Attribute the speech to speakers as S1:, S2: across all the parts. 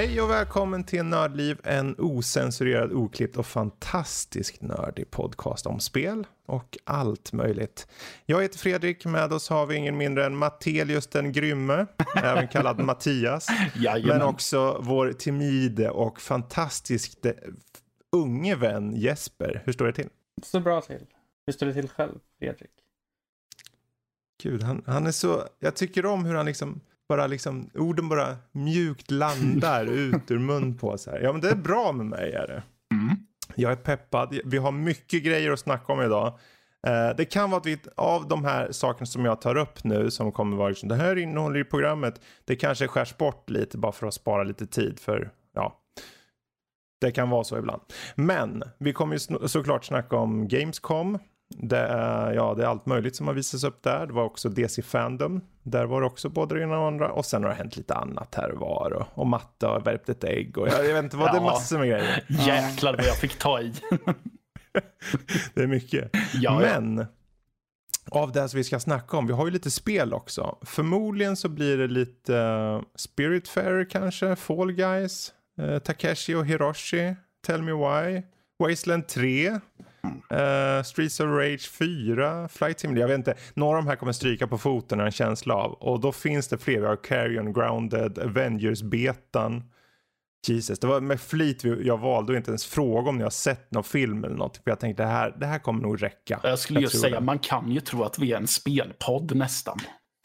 S1: Hej och välkommen till Nördliv, en osensurerad, oklippt och fantastiskt nördig podcast om spel och allt möjligt. Jag heter Fredrik, med oss har vi ingen mindre än Mattelius den grymme, även kallad Mattias. men också vår timide och fantastiskt unge vän Jesper. Hur står det till?
S2: Så bra till. Hur står det till själv, Fredrik?
S1: Gud, han, han är så, jag tycker om hur han liksom bara liksom, orden bara mjukt landar ut ur mun på så här. Ja men det är bra med mig är det. Mm. Jag är peppad, vi har mycket grejer att snacka om idag. Uh, det kan vara att vi, av de här sakerna som jag tar upp nu som kommer vara liksom, det här innehåller i programmet, det kanske skärs bort lite bara för att spara lite tid för, ja, det kan vara så ibland. Men vi kommer ju såklart snacka om Gamescom. Det är, ja, det är allt möjligt som har visats upp där. Det var också DC Fandom. Där var det också både det ena och andra. Och sen har det hänt lite annat här och var. Och, och Matte har värpt ett ägg. Och jag, jag vet inte vad, ja. det är massor med grejer.
S2: Jäklar vad jag fick ta i.
S1: det är mycket. Ja, Men ja. av det som vi ska snacka om, vi har ju lite spel också. Förmodligen så blir det lite uh, Spiritfarer kanske, Fall Guys, uh, Takeshi och Hiroshi, Tell Me Why, Wasteland 3. Uh, Streets of Rage 4, Flight Sim, jag vet inte. Några av de här kommer stryka på foten en känsla av. Och då finns det fler. Vi har Carrion Grounded, Avengers-betan. Jesus, det var med flit jag valde att inte ens fråga om ni har sett någon film eller något. För jag tänkte det här, det här kommer nog räcka.
S2: Jag skulle ju säga, det. man kan ju tro att vi är en spelpodd nästan.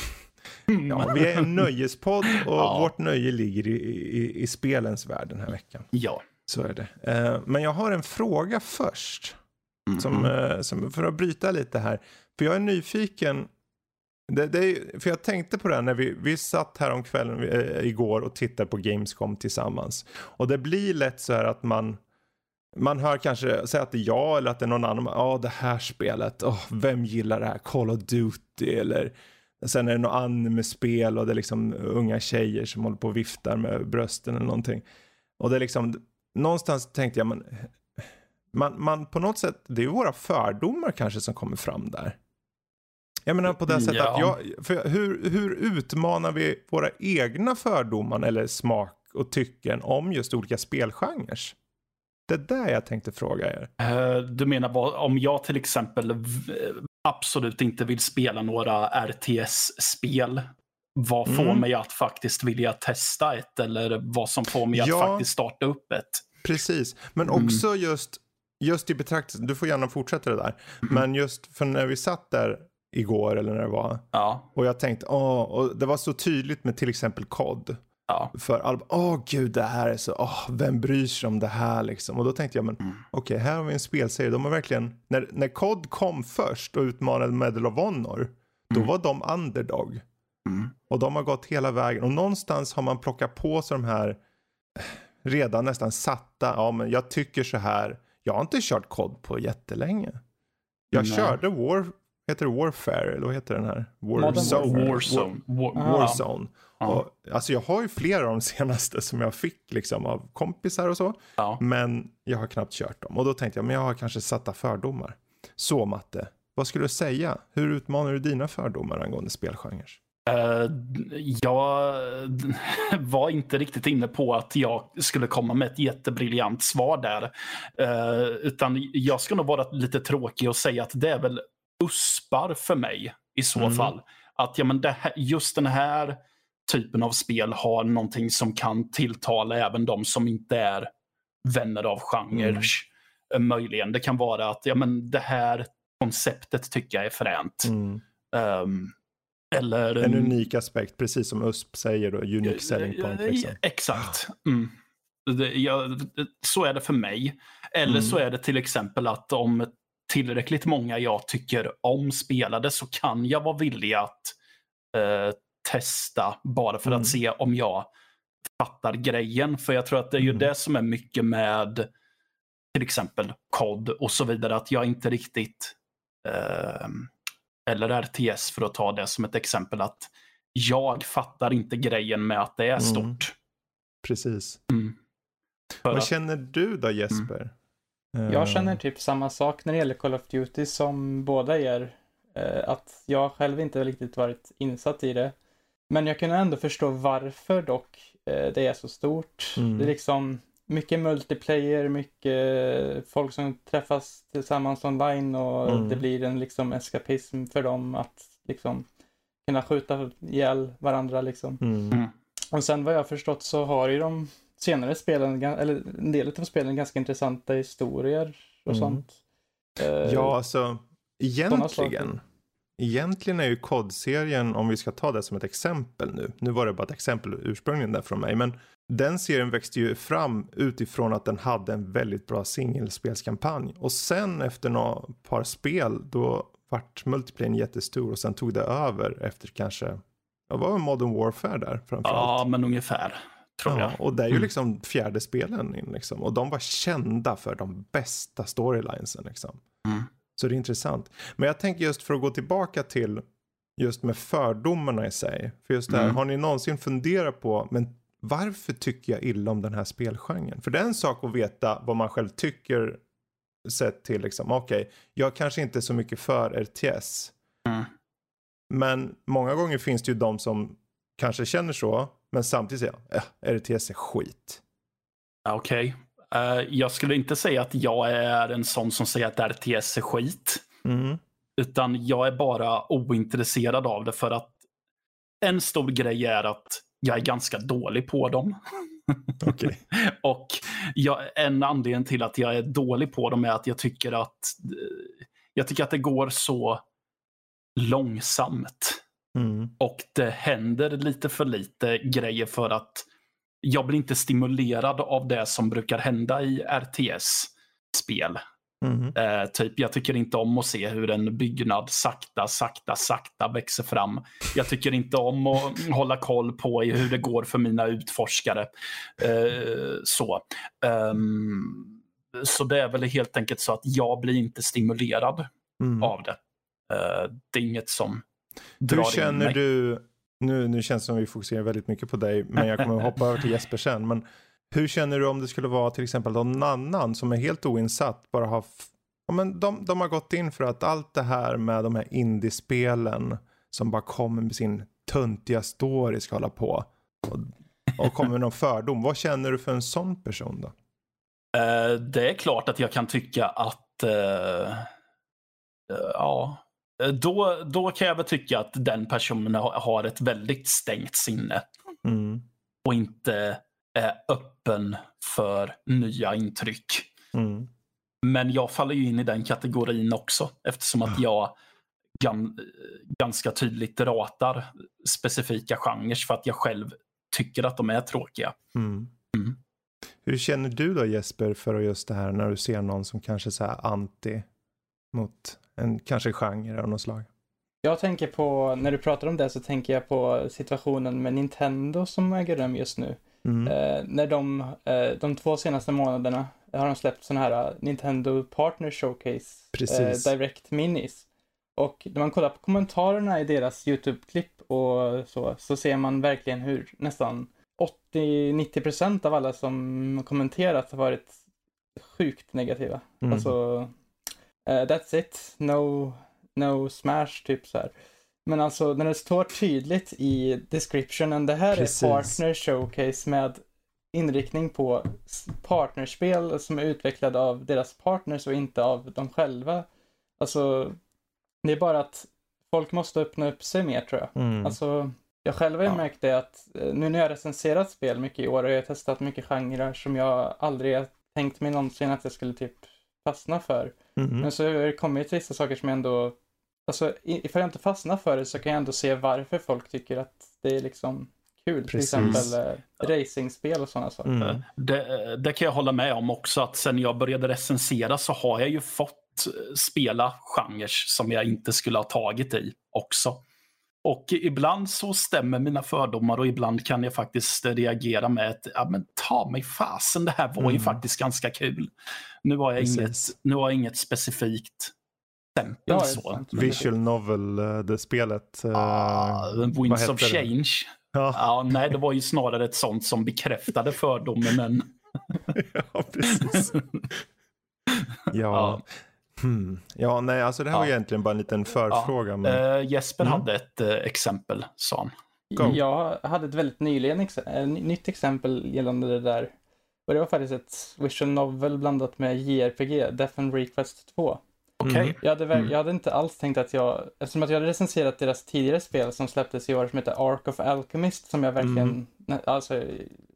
S1: ja, vi är en nöjespodd och ja. vårt nöje ligger i, i, i spelens värld den här veckan.
S2: Ja.
S1: Så är det. Uh, men jag har en fråga först. Mm. Som, uh, som, för att bryta lite här. För jag är nyfiken. Det, det är, för jag tänkte på det här när vi, vi satt här om kvällen uh, igår och tittade på Gamescom tillsammans. Och det blir lätt så här att man man hör kanske, säga att det är jag eller att det är någon annan. Ja, oh, det här spelet, oh, vem gillar det här? Call of Duty eller sen är det något anime-spel och det är liksom unga tjejer som håller på och viftar med brösten eller någonting. Och det är liksom, någonstans tänkte jag, men man, man på något sätt, det är våra fördomar kanske som kommer fram där. Jag menar på det sättet ja. att jag, för hur, hur utmanar vi våra egna fördomar eller smak och tycken om just olika spelgenrer? Det är där jag tänkte fråga er.
S2: Uh, du menar om jag till exempel absolut inte vill spela några RTS-spel vad får mm. mig att faktiskt vilja testa ett eller vad som får mig ja, att faktiskt starta upp ett.
S1: Precis, men mm. också just, just i betraktelsen, du får gärna fortsätta det där, mm. men just för när vi satt där igår eller när det var
S2: ja.
S1: och jag tänkte, åh, och det var så tydligt med till exempel kod.
S2: Ja.
S1: För all, åh gud det här är så, åh, vem bryr sig om det här liksom. Och då tänkte jag, men mm. okej, okay, här har vi en spelserie. De har verkligen, när, när COD kom först och utmanade Medal of Honor, då mm. var de underdog. Mm. Och de har gått hela vägen. Och någonstans har man plockat på sig de här redan nästan satta, ja men jag tycker så här. Jag har inte kört kod på jättelänge. Jag Nej. körde War, heter det Warfare eller vad heter den här?
S2: Warzone. Warzone.
S1: War, War, Warzone. Ah. Och, alltså jag har ju flera av de senaste som jag fick liksom av kompisar och så.
S2: Ah.
S1: Men jag har knappt kört dem. Och då tänkte jag, men jag har kanske satta fördomar. Så Matte, vad skulle du säga? Hur utmanar du dina fördomar angående spelgenrer?
S2: Uh, jag var inte riktigt inne på att jag skulle komma med ett jättebriljant svar där. Uh, utan jag ska nog vara lite tråkig och säga att det är väl uspar för mig i så mm. fall. Att ja, men här, just den här typen av spel har någonting som kan tilltala även de som inte är vänner av genrer. Mm. Möjligen. Det kan vara att ja, men det här konceptet tycker jag är fränt. Mm. Um, eller,
S1: en unik aspekt, precis som USP säger då, unique selling point. Liksom.
S2: Exakt. Mm. Det, ja, så är det för mig. Eller mm. så är det till exempel att om tillräckligt många jag tycker om spelade så kan jag vara villig att eh, testa bara för mm. att se om jag fattar grejen. För jag tror att det är ju mm. det som är mycket med till exempel kod och så vidare, att jag inte riktigt eh, eller RTS för att ta det som ett exempel att jag fattar inte grejen med att det är mm. stort. Mm.
S1: Precis.
S2: Mm.
S1: Vad att... känner du då Jesper?
S3: Mm. Jag känner typ samma sak när det gäller Call of Duty som båda er. Eh, att jag själv inte riktigt varit insatt i det. Men jag kunde ändå förstå varför dock eh, det är så stort.
S1: Mm.
S3: Det är liksom mycket multiplayer, mycket folk som träffas tillsammans online och
S1: Mm.
S3: det blir en liksom eskapism för dem att liksom kunna skjuta ihjäl varandra liksom.
S1: Mm.
S3: Och sen vad jag förstått så har ju de senare spelen, eller en del av spelen ganska intressanta historier och
S1: Mm.
S3: sånt. Eh,
S1: Ja, alltså egentligen. Egentligen är ju kodserien, om vi ska ta det som ett exempel nu. Nu var det bara ett exempel ursprungligen där från mig. Men den serien växte ju fram utifrån att den hade en väldigt bra singelspelskampanj. Och sen efter några par spel då vart multiplayern jättestor och sen tog det över efter kanske, ja, var Modern Warfare där framförallt?
S2: Ja, men ungefär. Tror jag.
S1: Ja, och det är ju
S2: Mm.
S1: liksom fjärde spelen in liksom. Och de var kända för de bästa storylinesen liksom.
S2: Mm.
S1: Så det är intressant. Men jag tänker just för att gå tillbaka till just med fördomarna i sig. För just det här,
S2: Mm.
S1: har ni någonsin funderat på, men varför tycker jag illa om den här spelgenren? För det är en sak att veta vad man själv tycker sett till liksom, okej, jag kanske inte är så mycket för RTS.
S2: Mm.
S1: Men många gånger finns det ju de som kanske känner så, men samtidigt säger jag, äh, RTS är skit.
S2: Okej. Eh, jag skulle inte säga att jag är en sån som säger att RTS är skit.
S1: Mm.
S2: Utan jag är bara ointresserad av det för att en stor grej är att jag är ganska dålig på dem.
S1: Okej.
S2: Och jag, en anledning till att jag är dålig på dem är att jag tycker att eh, jag tycker att det går så långsamt.
S1: Mm.
S2: Och det händer lite för lite grejer för att jag blir inte stimulerad av det som brukar hända i RTS-spel.
S1: Mm.
S2: Eh, typ, jag tycker inte om att se hur en byggnad sakta, sakta, sakta växer fram. Jag tycker inte om att hålla koll på hur det går för mina utforskare. Eh, så. Ehm, så det är väl helt enkelt så att jag blir inte stimulerad
S1: Mm.
S2: av det. Eh, det är inget som drar
S1: Hur
S2: in
S1: känner
S2: mig.
S1: du, nu, nu känns det som vi fokuserar väldigt mycket på dig, men jag kommer att hoppa över till Jesper sen. Men hur känner du om det skulle vara till exempel någon annan som är helt oinsatt, bara har, ja, men de, de har gått in för att allt det här med de här indiespelen som bara kommer med sin töntiga story ska hålla på och, och kommer med någon fördom. Vad känner du för en sån person då?
S2: Eh, det är klart att jag kan tycka att eh, eh, ja, då, då kan jag väl tycka att den personen har, har ett väldigt stängt sinne
S1: Mm.
S2: och inte är öppen för nya intryck.
S1: Mm.
S2: Men jag faller ju in i den kategorin också eftersom att jag gan, ganska tydligt ratar specifika genrer för att jag själv tycker att de är tråkiga.
S1: Mm.
S2: Mm.
S1: Hur känner du då Jesper för just det här när du ser någon som kanske är så här anti mot en kanske genre av något slag?
S3: Jag tänker på, när du pratar om det så tänker jag på situationen med Nintendo som äger rum just nu.
S1: Mm.
S3: Eh, när de, eh, de två senaste månaderna har de släppt sådana här eh, Nintendo Partner Showcase
S1: Precis.
S3: eh, Direct Minis. Och när man kollar på kommentarerna i deras YouTube-klipp och så, så ser man verkligen hur nästan 80-90% av alla som kommenterat har varit sjukt negativa.
S1: Mm.
S3: Alltså, eh, that's it, no, no smash, typ så här. Men alltså när det står tydligt i descriptionen, det här
S1: Precis.
S3: är partner showcase med inriktning på partnerspel som är utvecklade av deras partners och inte av dem själva. Alltså, det är bara att folk måste öppna upp sig mer tror jag.
S1: Mm.
S3: Alltså, jag själv har
S2: Ja.
S3: märkt det att eh, nu när jag recenserat spel mycket i år och jag har testat mycket genrer som jag aldrig tänkt mig någonsin att jag skulle typ fastna för.
S1: Mhm.
S3: Men så har det kommit vissa saker som jag ändå, alltså ifall jag inte fastnar för det så kan jag ändå se varför folk tycker att det är liksom kul.
S1: Precis.
S3: Till exempel eh, racingspel och sådana saker.
S1: Mm.
S2: Det, det kan jag hålla med om också att sen jag började recensera så har jag ju fått eh, spela genrer som jag inte skulle ha tagit i också. Och ibland så stämmer mina fördomar och ibland kan jag faktiskt reagera med att ja, men ta mig fasen, det här var ju
S1: Mm.
S2: faktiskt ganska kul. Nu har jag, inget, nu har jag inget specifikt exempel
S3: Ja,
S2: så.
S1: Visual novel, eh, det spelet. eh,
S2: Ah, Winds of? Change.
S1: Ja,
S2: Ja, nej, det var ju snarare ett sånt som bekräftade fördomen än
S1: ja, precis. Ja.
S2: Ja.
S1: Hmm. ja, nej, alltså det här var
S2: Ja.
S1: egentligen bara en liten förfråga. Men...
S2: Eh, Jesper
S1: Mm.
S2: hade ett eh, exempel, sa han.
S1: Go.
S3: Jag hade ett väldigt nyligen ex äh, nytt exempel gällande det där. Och det var faktiskt ett visual novel blandat med JRPG, Death and Request 2.
S2: Okej.
S1: Mm.
S3: Jag hade,
S2: Mm.
S3: jag hade inte alls tänkt att jag, eftersom att jag hade recenserat deras tidigare spel som släpptes i år som heter Ark of Alchemist som jag verkligen,
S1: Mm.
S3: alltså,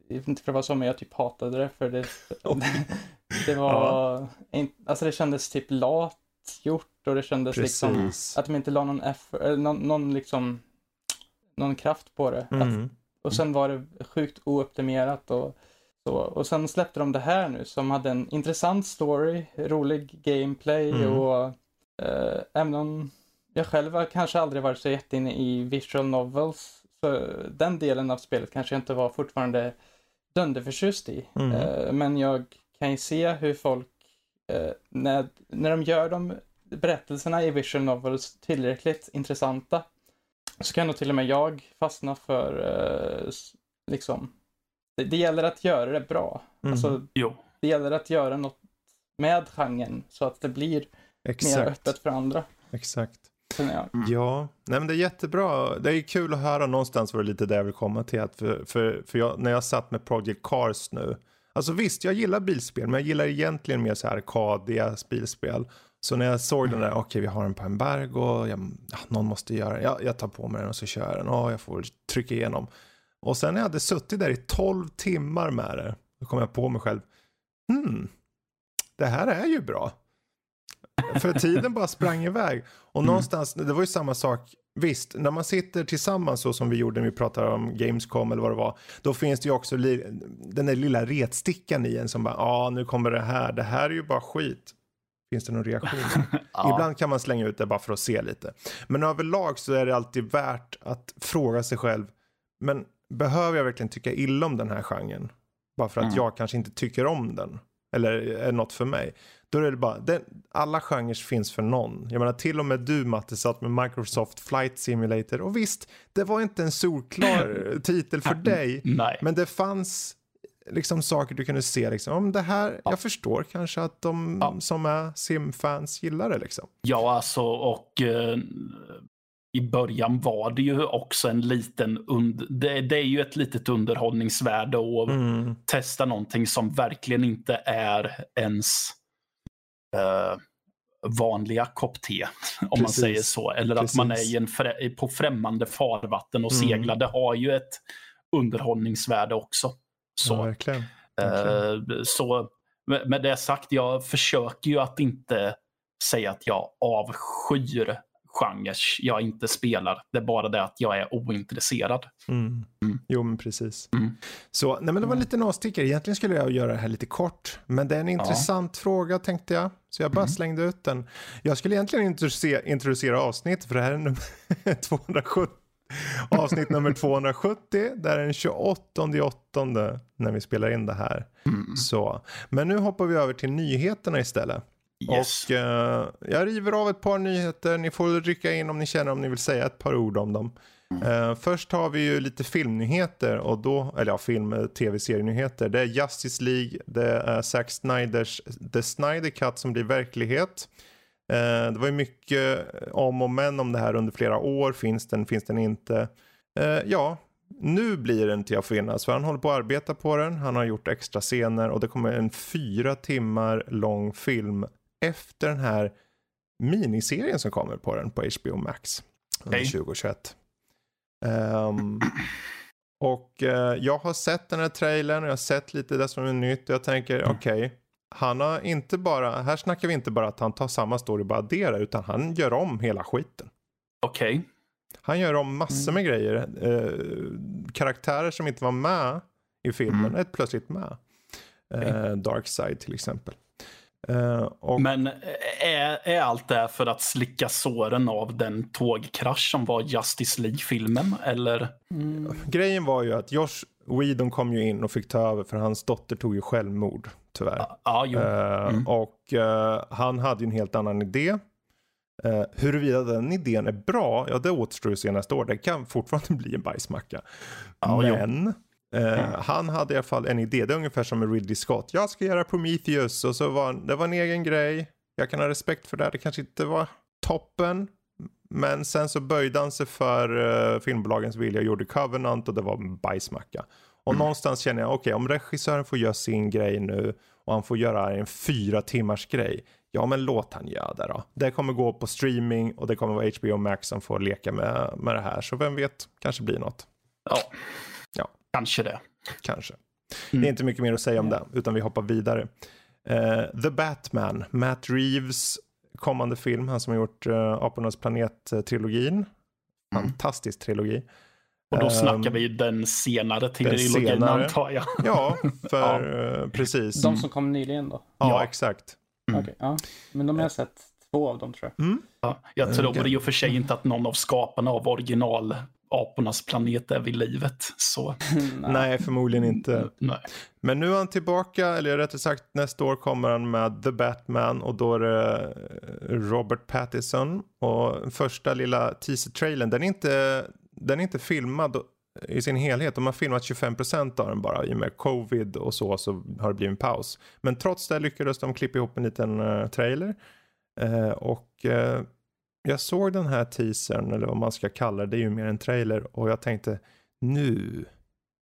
S3: inte för att vara så men jag typ hatade det för det, det var, in, alltså det kändes typ lat gjort och det kändes liksom
S1: Precis.
S3: att de inte la någon effort, eller någon, någon liksom, någon kraft på det. Att,
S1: Mm.
S3: och sen var det sjukt ooptimerat och så. Och sen släppte de det här nu som hade en intressant story, rolig gameplay
S1: Mm.
S3: och eh, även om jag själv har kanske aldrig varit så jätteinne i visual novels så den delen av spelet kanske jag inte var fortfarande dunderförtjust i.
S1: Mm.
S3: Eh, men jag kan ju se hur folk, eh, när, när de gör de berättelserna i visual novels tillräckligt intressanta så kan nog till och med jag fastna för, eh, liksom, det, det gäller att göra det bra.
S1: Mm.
S3: Alltså,
S2: Jo.
S3: det gäller att göra något med genren så att det blir mer
S1: Exakt.
S3: öppet för andra.
S1: Exakt.
S3: jag.
S1: Ja, nej men det är jättebra. Det är kul att höra någonstans var det lite det jag vill komma till. Att för för, för jag, när jag satt med Project Cars nu. Alltså visst, jag gillar bilspel, men jag gillar egentligen mer så här arkadiga bilspel. Så när jag såg den där, okej vi har den på embargo, jag, ja, någon måste göra den. Ja, jag tar på mig den och så kör jag den. Ja, jag får trycka igenom. Och sen när jag hade suttit där i 12 timmar med det, då kom jag på mig själv, hmm, det här är ju bra. För tiden bara sprang iväg. Och någonstans, det var ju samma sak. Visst, när man sitter tillsammans så som vi gjorde när vi pratade om Gamescom eller vad det var. Då finns det ju också den där lilla retstickan i en som bara, ja ah, nu kommer det här, det här är ju bara skit. Finns det någon reaktion?
S2: Ja.
S1: Ibland kan man slänga ut det bara för att se lite. Men överlag så är det alltid värt att fråga sig själv, men behöver jag verkligen tycka illa om den här genren? Bara för att
S2: Mm.
S1: jag kanske inte tycker om den. Eller är något för mig. Då är det bara, den, alla genrer finns för någon. Jag menar till och med du Matte satt med Microsoft Flight Simulator. Och visst, det var inte en solklar titel för dig.
S2: Nej.
S1: Men det fanns liksom saker du kunde se liksom, om det här,
S2: Ja.
S1: jag förstår kanske att de
S2: Ja.
S1: som är simfans gillar det liksom.
S2: Ja, alltså och eh, i början var det ju också en liten, und- det, det är ju ett litet underhållningsvärde att
S1: Mm.
S2: testa någonting som verkligen inte är ens eh, vanliga kopp te, om man
S1: Precis.
S2: säger så. Eller att man är
S1: Precis.
S2: i en frä- på främmande farvatten och
S1: Mm.
S2: seglar. Det har ju ett underhållningsvärde också. Så.
S1: Ja, verkligen. verkligen.
S2: Eh, så med, med det sagt, jag försöker ju att inte säga att jag avskyr genrer jag inte spelar. Det är bara det att jag är ointresserad.
S1: Mm.
S2: Mm.
S1: Jo, men precis.
S2: Mm.
S1: Så, nej men det var en liten avstickare. Egentligen skulle jag göra det här lite kort. Men det är en intressant fråga tänkte jag. Så jag bara
S2: Mm.
S1: slängde ut den. Jag skulle egentligen introducera, introducera avsnitt för det här är nummer 270. Avsnitt nummer 270. Det är den 28 åttonde när vi spelar in det här.
S2: Mm.
S1: Så. Men nu hoppar vi över till nyheterna istället.
S2: Yes.
S1: Och eh, jag river av ett par nyheter. Ni får rycka in om ni känner om ni vill säga ett par ord om dem. Eh, först har vi ju lite filmnyheter och då, eller ja, film, eh, tv-serienyheter. Det är Justice League, det är Zack Snyders The Snyder Cut som blir verklighet. Eh, det var ju mycket om och men om det här under flera år. Finns den, finns den inte? Eh, ja, nu blir den till att finnas för han håller på att arbeta på den. Han har gjort extra scener och det kommer en fyra timmar lång film efter den här miniserien som kommer på den på HBO Max under
S2: Okej.
S1: 2021. Ehm, och eh, jag har sett den här trailern och jag har sett lite det som är nytt och jag tänker
S2: Mm.
S1: okej. han har inte bara, här snackar vi inte bara att han tar samma story och bara adderar utan han gör om hela skiten.
S2: Okej.
S1: Han gör om massor med grejer. Eh, karaktärer som inte var med i filmen
S2: Mm.
S1: är plötsligt med. Eh, Darkseid till exempel. Eh, och
S2: Men är, är allt det här för att slicka såren av den tågkrasch som var Justice League-filmen? Eller?
S3: Mm.
S1: grejen var ju att Josh Whedon kom ju in och fick ta över för hans dotter tog ju självmord tyvärr.
S2: Jo.
S1: Eh,
S2: Mm.
S1: Och eh, han hade ju en helt annan idé. Uh, huruvida den idén är bra, ja det återstår att se nästa år. Det kan fortfarande bli en bajsmacka.
S2: Ja, jo.
S1: Eh, han hade i alla fall en idé. Det är ungefär som med Ridley Scott. Jag ska göra Prometheus och så var det var en egen grej. Jag kan ha respekt för det. Det kanske inte var toppen. Men sen så böjde han sig för uh, filmbolagens vilja och gjorde Covenant och det var en bajsmacka. Och mm. någonstans känner jag, okej okay, om regissören får göra sin grej nu och han får göra en fyra timmars grej. Ja men låt han göra det då. Det kommer gå på streaming och det kommer vara HBO Max som får leka med, med det här. Så vem vet, kanske blir något.
S2: Ja. Kanske det.
S1: Kanske. Mm. Det är inte mycket mer att säga om det, utan vi hoppar vidare. Uh, The Batman, Matt Reeves kommande film, han som har gjort uh, Apornas planet-trilogin. Mm. Fantastisk trilogi.
S2: Och då snackar vi den senare trilogin antar jag.
S1: Ja, för ja. Uh, precis.
S3: De som kom nyligen då?
S1: Ja, ja. exakt.
S3: Mm. Okay, ja. Men de har jag sett två av dem tror jag.
S1: Mm.
S2: Ja, jag tror okay. i och för sig inte att någon av skaparna av original apornas planet är vid livet. Så.
S1: Nej, förmodligen inte.
S2: Nej.
S1: Men nu är han tillbaka, eller rättare sagt nästa år kommer han med The Batman och då är det eh, Robert Pattinson. Och första lilla teaser-trailern, den är inte, den är inte filmad i sin helhet. De har filmat 25% av den bara. I och med covid och så så har det blivit en paus. Men trots det lyckades de klippa ihop en liten uh, trailer. Uh, och uh, jag såg den här teasern, eller vad man ska kalla det, det är ju mer en trailer. Och jag tänkte, nu,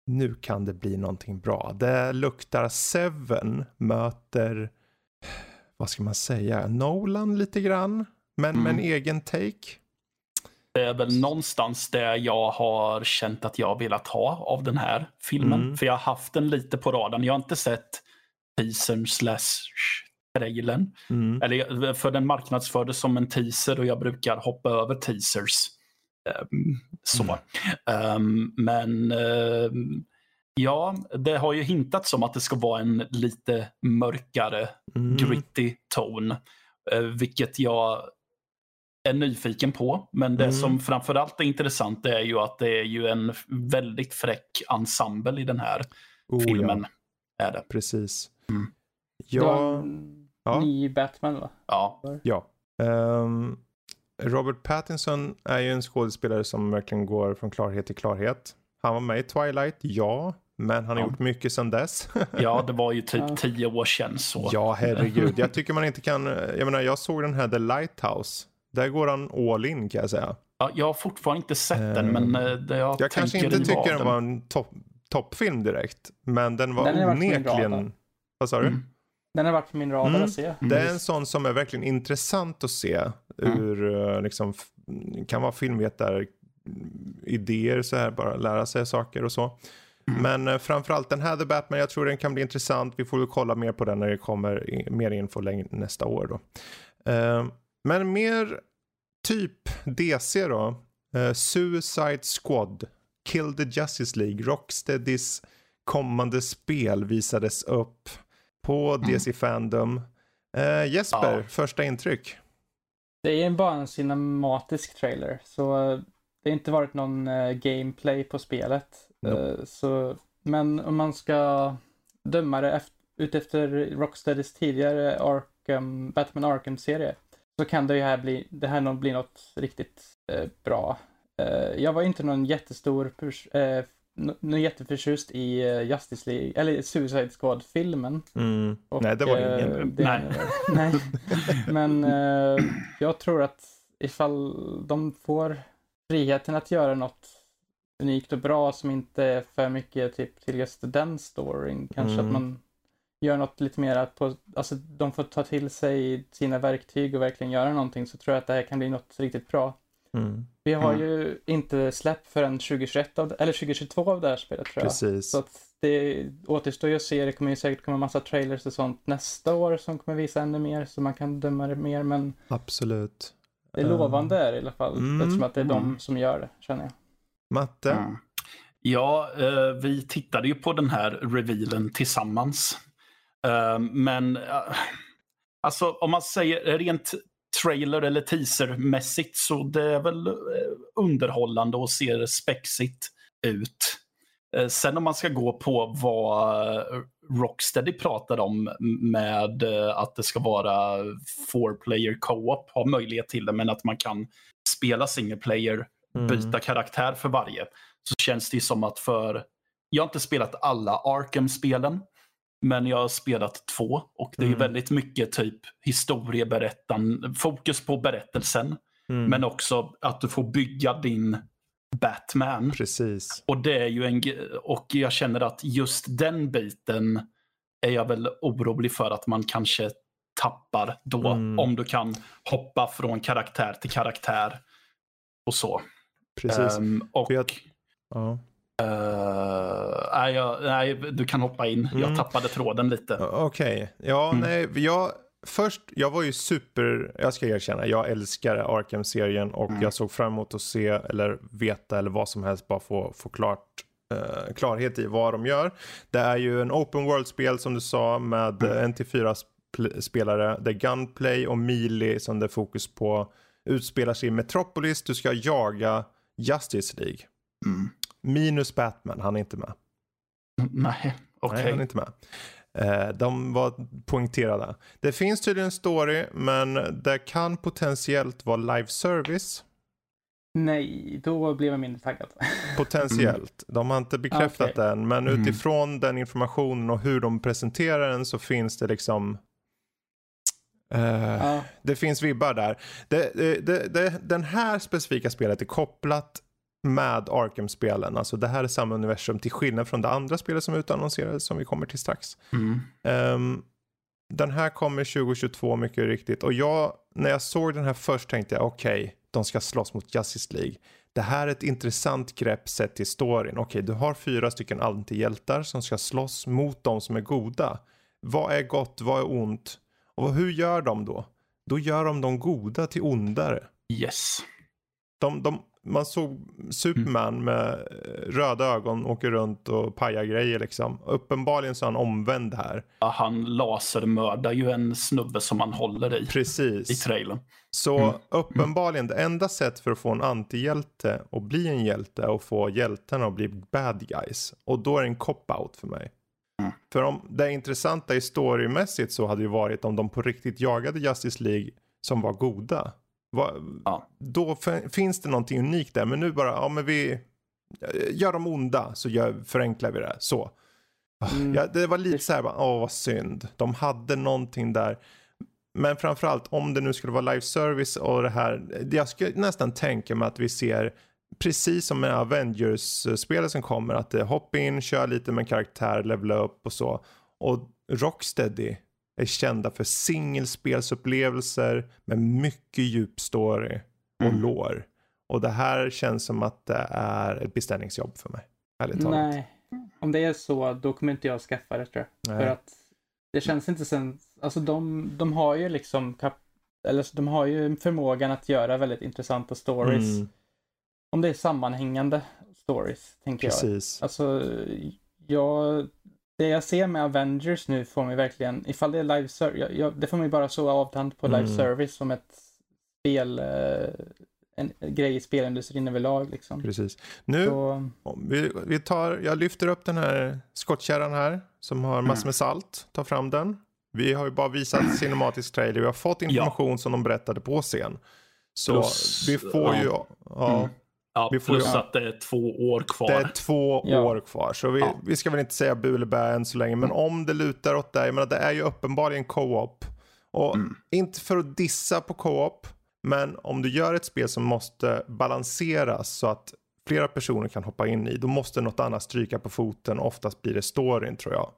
S1: nu kan det bli någonting bra. Det luktar Seven möter, vad ska man säga, Nolan lite grann. Men mm. med en egen take.
S2: Det är väl någonstans det jag har känt att jag velat ha av den här filmen. Mm. För jag har haft den lite på radarn. Jag har inte sett teasern slash trailern. Mm. Eller, för den marknadsfördes som en teaser och jag brukar hoppa över teasers. Um, så. Mm. Um, men um, ja, det har ju hintats om att det ska vara en lite mörkare, mm. gritty ton. Uh, vilket jag är nyfiken på. Men det mm. som framförallt är intressant är ju att det är ju en väldigt fräck ensemble i den här oh, filmen. Ja. Är det.
S1: Precis.
S2: Mm.
S3: Ja. Ja. Ny Batman va?
S2: Ja.
S1: Ja. Um, Robert Pattinson är ju en skådespelare som verkligen går från klarhet till klarhet. Han var med i Twilight, ja. Men han har ja. gjort mycket sedan dess.
S2: ja, det var ju typ ja. tio år sedan så.
S1: Ja, herregud. Jag tycker man inte kan... Jag menar, jag såg den här The Lighthouse. Där går han all in kan jag säga.
S2: Ja, jag har fortfarande inte sett uh, den, men eh, det jag,
S1: jag kanske inte tycker den var en toppfilm direkt. Men den var den onekligen... Vad sa du? Mm.
S3: Den har varit på min radar mm. att se.
S1: Det är en sån som är verkligen intressant att se. Mm. Ur, eh, liksom, kan vara filmvetare idéer så här, bara lära sig saker och så. Mm. Men uh, framförallt den här The Batman, jag tror den kan bli intressant. Vi får väl kolla mer på den när det kommer in, mer info nästa år då. Uh, men mer typ DC då. Uh, Suicide Squad, Kill the Justice League, Rocksteadys kommande spel visades upp på DC mm. Fandom. Uh, Jesper, ja. första intryck?
S3: Det är bara en cinematisk trailer, så det har inte varit någon uh, gameplay på spelet. Nope. Uh, så, men om man ska döma det efter, utefter Rocksteadys tidigare Arkham, Batman Arkham-serie så kan det ju här bli, det här nog bli något riktigt bra. jag var inte någon jättestor nu jätteförtjust i uh, Justice League, eller Suicide Squad-filmen.
S1: Mm. nej, det var det ingen.
S2: Det, nej.
S3: nej. Men uh, jag tror att ifall de får friheten att göra något unikt och bra som inte är för mycket typ till just den storyn. Kanske mm. att man gör något lite mer på, alltså de får ta till sig sina verktyg och verkligen göra någonting så tror jag att det här kan bli något riktigt bra.
S1: Mm.
S3: Vi har mm. ju inte släppt förrän 2021 av, eller 2022 av det här spelet tror jag.
S1: Precis.
S3: Så att det återstår ju att se. Det kommer ju säkert komma massa trailers och sånt nästa år som kommer visa ännu mer så man kan döma det mer. Men
S1: Absolut.
S3: Det är lovande är i alla fall. Mm. Eftersom att det är de mm. som gör det känner jag.
S1: Matte? Mm.
S2: Ja, eh, vi tittade ju på den här revealen tillsammans. Eh, men eh, alltså om man säger rent trailer eller teasermässigt så det är väl eh, underhållande och ser spexigt ut. Eh, sen om man ska gå på vad eh, Rocksteady pratade om med att det ska vara four player co-op, ha möjlighet till det, men att man kan spela single player, mm. byta karaktär för varje. Så känns det som att för, jag har inte spelat alla Arkham-spelen, men jag har spelat två och det är mm. väldigt mycket typ historieberättan, fokus på berättelsen.
S1: Mm.
S2: Men också att du får bygga din Batman.
S1: Precis.
S2: Och det är ju en och jag känner att just den biten är jag väl orolig för att man kanske tappar då.
S1: Mm.
S2: Om du kan hoppa från karaktär till karaktär och så.
S1: Precis.
S2: Ehm, och
S1: jag- Ja.
S2: Eh, nej, jag, nej, du kan hoppa in.
S1: Mm.
S2: Jag tappade tråden lite.
S1: Okej, ja
S2: Mm.
S1: nej, jag först, jag var ju super, jag ska erkänna, jag älskar Arkham-serien och
S2: Mm.
S1: jag såg fram emot att se eller veta eller vad som helst bara få, få klart eh, klarhet i vad de gör. Det är ju en open world-spel som du sa med
S2: Mm.
S1: en till fyra sp- spelare. Det är Gunplay och Melee som det är fokus på. Utspelar sig i Metropolis, du ska jaga Justice League.
S2: Mm.
S1: Minus Batman, han är inte med.
S2: Nej, okej.
S1: Nej, han är inte med. Eh, de var poängterade. Det finns tydligen en story, men det kan potentiellt vara live service.
S3: Nej, då blev jag mindre taggad.
S1: Potentiellt. De har inte bekräftat
S3: Okej.
S1: den, men
S2: Mm.
S1: utifrån den informationen och hur de presenterar den så finns det liksom eh,
S3: Ja,
S1: Det finns vibbar där. Det, det, det, den här specifika spelet är kopplat med Arkham-spelen. Alltså det här är samma universum till skillnad från det andra spelet som utannonserades som vi kommer till strax.
S2: Mm.
S1: Ehm, den här kommer 2022 mycket riktigt. Och jag, när jag såg den här först tänkte jag okej, de ska slåss mot Justice League. Det här är ett intressant grepp sett till storyn. Okej, du har fyra stycken antihjältar som ska slåss mot de som är goda. Vad är gott, vad är ont? Och hur gör de då? Då gör de de goda till ondare.
S2: Yes.
S1: De, de, man såg Superman med eh, röda ögon åker runt och pajar grejer liksom. Uppenbarligen så är han omvänd här.
S2: Ja, Han lasermördar ju en snubbe som han håller i.
S1: Precis.
S2: I trailern.
S1: Så
S2: Mm.
S1: uppenbarligen det enda sätt för att få en antihjälte och bli en hjälte och få hjältarna att bli bad guys. Och då är det en cop-out för mig.
S2: Mm.
S1: För om det intressanta i storymässigt så hade ju varit om de på riktigt jagade Justice League som var goda. Va,
S2: Ja.
S1: Då finns det någonting unikt där. Men nu bara, ja men vi gör dem onda så gör, förenklar vi det. Så.
S3: Mm.
S1: Ja, det var lite så här, åh vad synd. De hade någonting där. Men framförallt om det nu skulle vara live service och det här. Jag skulle nästan tänka mig att vi ser precis som med Avengers-spelet som kommer. Att hoppa in, kör lite med karaktär, levela upp och så. Och Rocksteady är kända för singelspelsupplevelser med mycket djup story och
S2: Mm.
S1: lore. Och det här känns som att det är ett beställningsjobb för mig. Ärligt talat.
S3: nej. Om det är så, då kommer inte jag skaffa det tror jag.
S1: Nej.
S3: För att det känns inte sen, alltså de, de har ju liksom kap, eller de har ju förmågan att göra väldigt intressanta stories.
S1: Mm,
S3: Om det är sammanhängande stories, tänker jag.
S1: precis.
S3: Alltså, jag, det jag ser med Avengers nu får mig verkligen, ifall det är live service, det får mig bara så avtant på live
S1: Mm.
S3: service som ett spel, eh, en grej i spelindustrin överlag liksom.
S1: Precis. Nu,
S3: Så,
S1: vi, vi tar, jag lyfter upp den här skottkärran här som har massor
S2: Mm.
S1: med salt. Ta fram den. Vi har ju bara visat cinematisk trailer. Vi har fått information som de berättade på scen. Så
S2: Plus-
S1: vi får ju, ja,
S2: Mm. Ja,
S1: Vi får
S2: plus
S1: ju-
S2: att det är två år kvar.
S1: det är två
S3: Ja.
S1: år kvar. Så vi,
S2: Ja.
S1: vi ska väl inte säga bu eller bä än så länge. Men om det lutar åt det, jag menar det är ju uppenbarligen co-op. Och
S2: Mm.
S1: inte för att dissa på co-op. Men om du gör ett spel som måste balanseras så att flera personer kan hoppa in i. Då måste något annat stryka på foten. Oftast blir det storyn tror jag.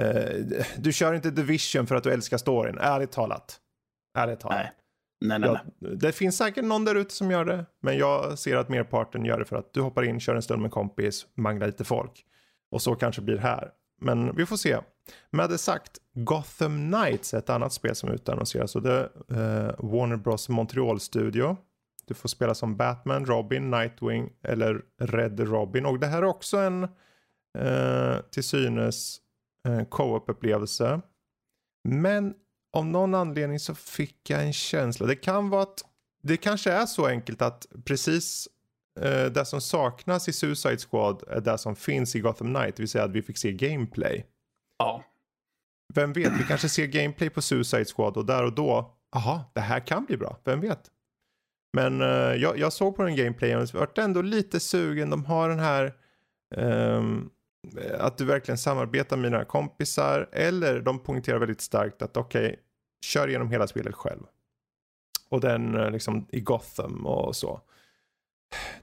S1: Eh, du kör inte Division för att du älskar storyn. Ärligt talat. Ärligt talat.
S2: Nej. Nej, nej, nej.
S1: Det finns säkert någon där ute som gör det. Men jag ser att merparten gör det för att du hoppar in, kör en stund med en kompis, manglar lite folk. Och så kanske blir här. Men vi får se. Med det sagt, Gotham Knights är ett annat spel som utannonseras. Och det är eh, Warner Bros Montreal Studio. Du får spela som Batman, Robin, Nightwing eller Red Robin. Och det här är också en eh, till synes eh, co-op upplevelse. Men av någon anledning så fick jag en känsla. Det kan vara att det kanske är så enkelt att precis eh, det som saknas i Suicide Squad är det som finns i Gotham Knight. Det vill säga att vi fick se gameplay.
S2: Ja.
S1: Vem vet, vi kanske ser gameplay på Suicide Squad och där och då, aha, det här kan bli bra. Vem vet? Men eh, jag, jag såg på den gameplayen och vart ändå lite sugen. De har den här ehm, att du verkligen samarbetar med dina kompisar. Eller de poängterar väldigt starkt att okej, kör igenom hela spelet själv. och den eh, liksom i Gotham och så.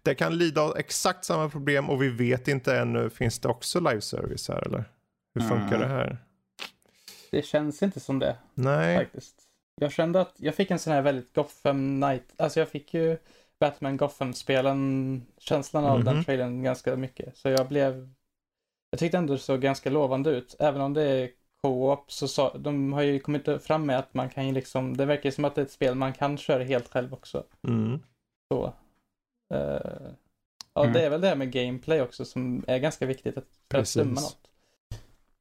S1: Det kan lida av exakt samma problem och vi vet inte ännu, finns det också live service här eller? Hur funkar
S2: Mm.
S1: det här?
S3: Det känns inte som det
S1: Nej,
S3: faktiskt. Jag kände att jag fick en sån här väldigt Gotham Night, alltså jag fick ju Batman Gotham-spelen, känslan av
S1: Mhm.
S3: den trailern ganska mycket. Så jag blev, jag tyckte ändå det såg ganska lovande ut. Även om det är co-op så sa, de har ju kommit fram med att man kan ju liksom, det verkar som att det är ett spel man kan köra helt själv också.
S1: mm.
S3: Så. eh, ja,
S2: Mm.
S3: det är väl det här med gameplay också som är ganska viktigt att, för att
S1: Precis.
S3: döma något.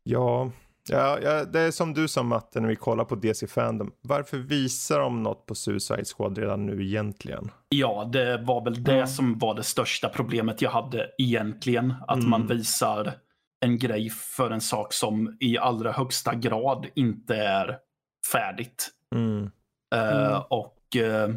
S1: ja. Ja, ja, det är som du sa Matte när vi kollar på DC Fandom. Varför visar de något på Suicide Squad redan nu egentligen?
S2: Ja, det var väl det
S3: Mm.
S2: som var det största problemet jag hade egentligen. Att
S1: Mm.
S2: man visar en grej för en sak som i allra högsta grad inte är färdigt.
S1: Mm.
S2: Eh,
S3: Mm.
S2: och eh,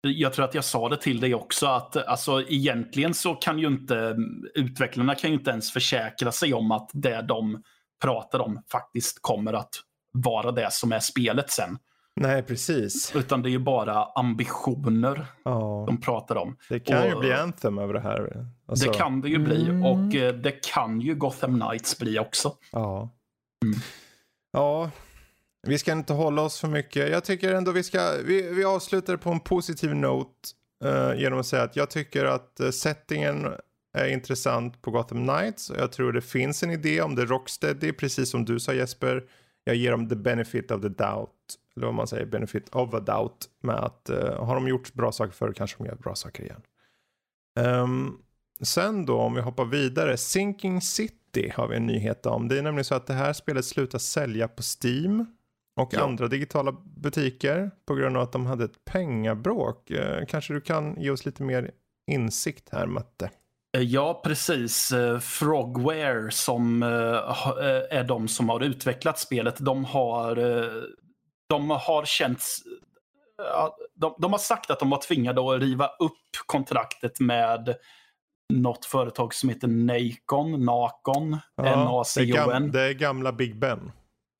S2: jag tror att jag sa det till dig också att alltså, egentligen så kan ju inte utvecklarna kan ju inte ens försäkra sig om att det de pratar om faktiskt kommer att vara det som är spelet sen.
S1: Nej, precis.
S2: Utan det är ju bara ambitioner
S1: Ja,
S2: de pratar om.
S1: det kan ju
S2: och-
S1: bli Anthem över det här. Alltså,
S2: det kan det ju bli
S3: Mm.
S2: och eh, det kan ju Gotham Knights bli också.
S1: Ja.
S2: Mm.
S1: Ja, vi ska inte hålla oss för mycket. Jag tycker ändå vi ska, vi, vi avslutar på en positiv note eh, genom att säga att jag tycker att uh, settingen är intressant på Gotham Knights. Och jag tror det finns en idé om det Rocksteady, precis som du sa Jesper. Jag ger dem the benefit of the doubt, eller vad man säger, benefit of a doubt. Med att eh, har de gjort bra saker förr kanske de gör bra saker igen. Ehm, sen då om vi hoppar vidare, Sinking City har vi en nyhet om. Det är nämligen så att det här spelet slutar sälja på Steam och
S2: Ja.
S1: andra digitala butiker på grund av att de hade ett pengabråk. Eh, kanske du kan ge oss lite mer insikt här Matte?
S2: Eh, Ja, precis. Eh, Frogware som eh, är de som har utvecklat spelet, de har, de har känts... ja, De, de har sagt att de var tvingade att riva upp kontraktet med något företag som heter Nacon, Nacon,
S1: är
S2: N-A-C-O-N.
S1: det är gamla Big Ben.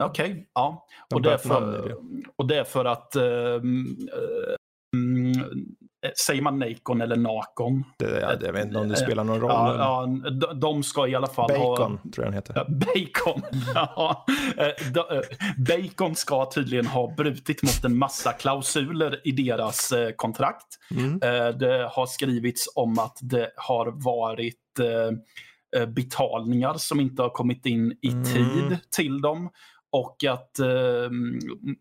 S2: Okej, ja.
S1: De
S2: Och det, för, och det är för att... ehm, eh, mm, säger man Nacon eller Nakon?
S1: Det, ja, jag vet inte om det spelar någon roll.
S2: Ja, ja, de, de ska i alla fall ha...
S1: Bacon tror jag den heter.
S2: Bacon. Ja, eh, eh, Bacon ska tydligen ha brutit mot en massa klausuler i deras eh, kontrakt.
S1: Mm.
S2: Eh, Det har skrivits om att det har varit eh, eh, betalningar som inte har kommit in i
S1: Mm.
S2: tid till dem. Och att eh,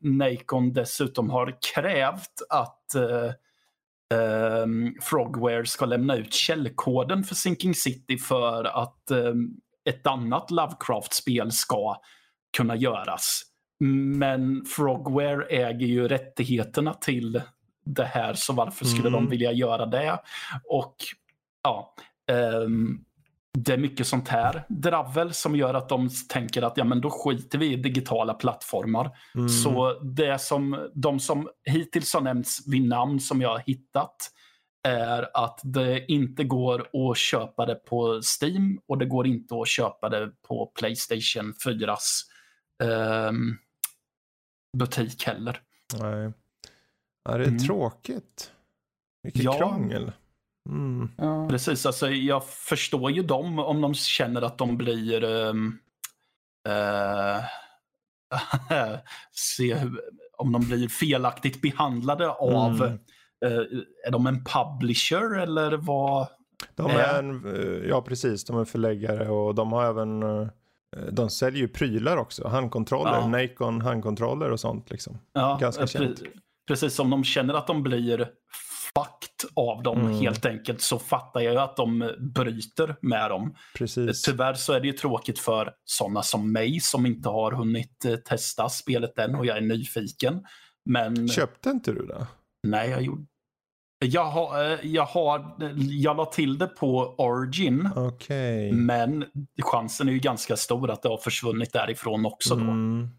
S2: Nacon dessutom har krävt att eh, eh, Frogware ska lämna ut källkoden för Sinking City för att eh, ett annat Lovecraft-spel ska kunna göras. Men Frogware äger ju rättigheterna till det här, så varför skulle
S1: Mm.
S2: de vilja göra det? Och ja, ehm, det är mycket sånt här dravel som gör att de tänker att ja, men då skiter vi i digitala plattformar.
S1: Mm.
S2: Så det som de som hittills har nämnts vid namn som jag har hittat är att det inte går att köpa det på Steam och det går inte att köpa det på Playstation 4s ehm, butik heller.
S1: Nej. Ja, det är
S2: Mm.
S1: tråkigt. Vilket
S2: Ja.
S1: krångel. Mm.
S3: Ja.
S2: Precis, alltså jag förstår ju dem om de känner att de blir ehm, eh, se hur, om de blir felaktigt behandlade av
S1: Mm.
S2: eh, är de en publisher eller vad?
S1: De är en, eh, ja precis, de är förläggare och de har även, de säljer ju prylar också. Handkontroller,
S2: Ja.
S1: Nacon handkontroller och sånt liksom.
S2: Ja,
S1: Ganska känt.
S2: Precis som de känner att de blir av dem
S1: Mm.
S2: helt enkelt så fattar jag ju att de bryter med dem.
S1: Precis.
S2: Tyvärr så är det ju tråkigt för sådana som mig som inte har hunnit eh, testa spelet än och jag är nyfiken. Men
S1: Köpte inte du det?
S2: nej, jag gjorde jag har, eh, jag har, jag la till det på Origin,
S1: Okej.
S2: men chansen är ju ganska stor att det har försvunnit därifrån också då.
S1: Mm.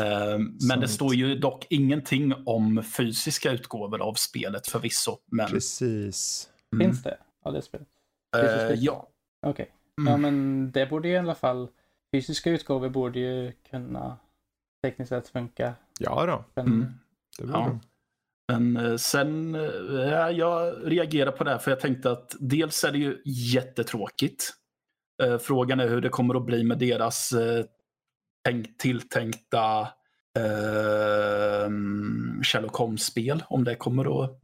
S2: Eh, Men det står ju dock ingenting om fysiska utgåvor av spelet förvisso. Men,
S1: Precis.
S2: Mm.
S3: Finns det? Ja, det spelet.
S2: Eh,
S3: fysiska
S2: ja.
S3: Okej.
S2: Mm.
S3: Ja, men det borde ju i alla fall, fysiska utgåvor borde ju kunna tekniskt sett funka.
S1: Ja då,
S3: Men,
S2: Mm.
S1: det borde
S2: Ja. Men eh, sen, ja, jag reagerar på det här för jag tänkte att dels är det ju jättetråkigt. Frågan är hur det kommer att bli med deras tänk, tilltänkta eh, Sherlock Holmes-spel. Om det kommer att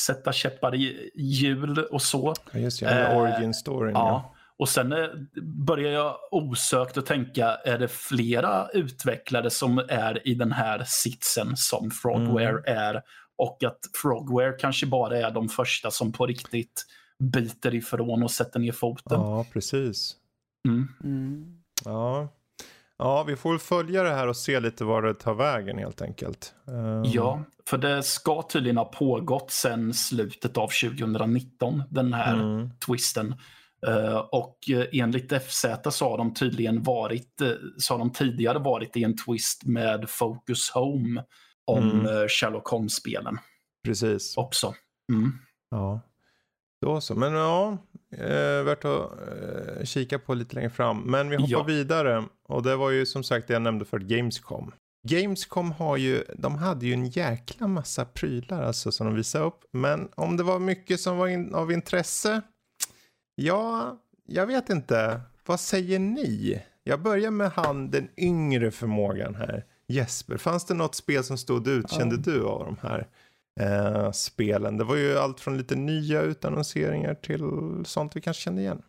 S2: sätta käppar i hjul och så.
S1: Ja, just det, eh, origin storyn. Ja.
S2: ja. Och sen eh, börjar jag osökt att tänka, är det flera utvecklare som är i den här sitsen som Frogware mm. är? Och att Frogware kanske bara är de första som på riktigt biter ifrån och sätter ner foten.
S1: Ja, precis.
S2: Mm.
S3: Mm.
S1: Ja. Ja, vi får väl följa det här och se lite var det tar vägen helt enkelt.
S2: Um... Ja, för det ska tydligen ha pågått sedan slutet av 2019, den här mm. twisten. Uh, och uh, enligt FZ så har de tydligen varit, så har de tidigare varit i en twist med Focus Home om mm. Sherlock Holmes-spelen.
S1: Precis.
S2: Också. Mm.
S1: Ja. Då så, men ja, eh, värt att eh, kika på lite längre fram. Men vi hoppar ja. vidare och det var ju som sagt det jag nämnde för Gamescom. Gamescom har ju, de hade ju en jäkla massa prylar alltså som de visade upp. Men om det var mycket som var in, av intresse? Ja, jag vet inte. Vad säger ni? Jag börjar med han, den yngre förmågan här. Jesper, fanns det något spel som stod ut, kände du av de här? Eh, spelen. Det var ju allt från lite nya utannonseringar till sånt vi kanske kände igen.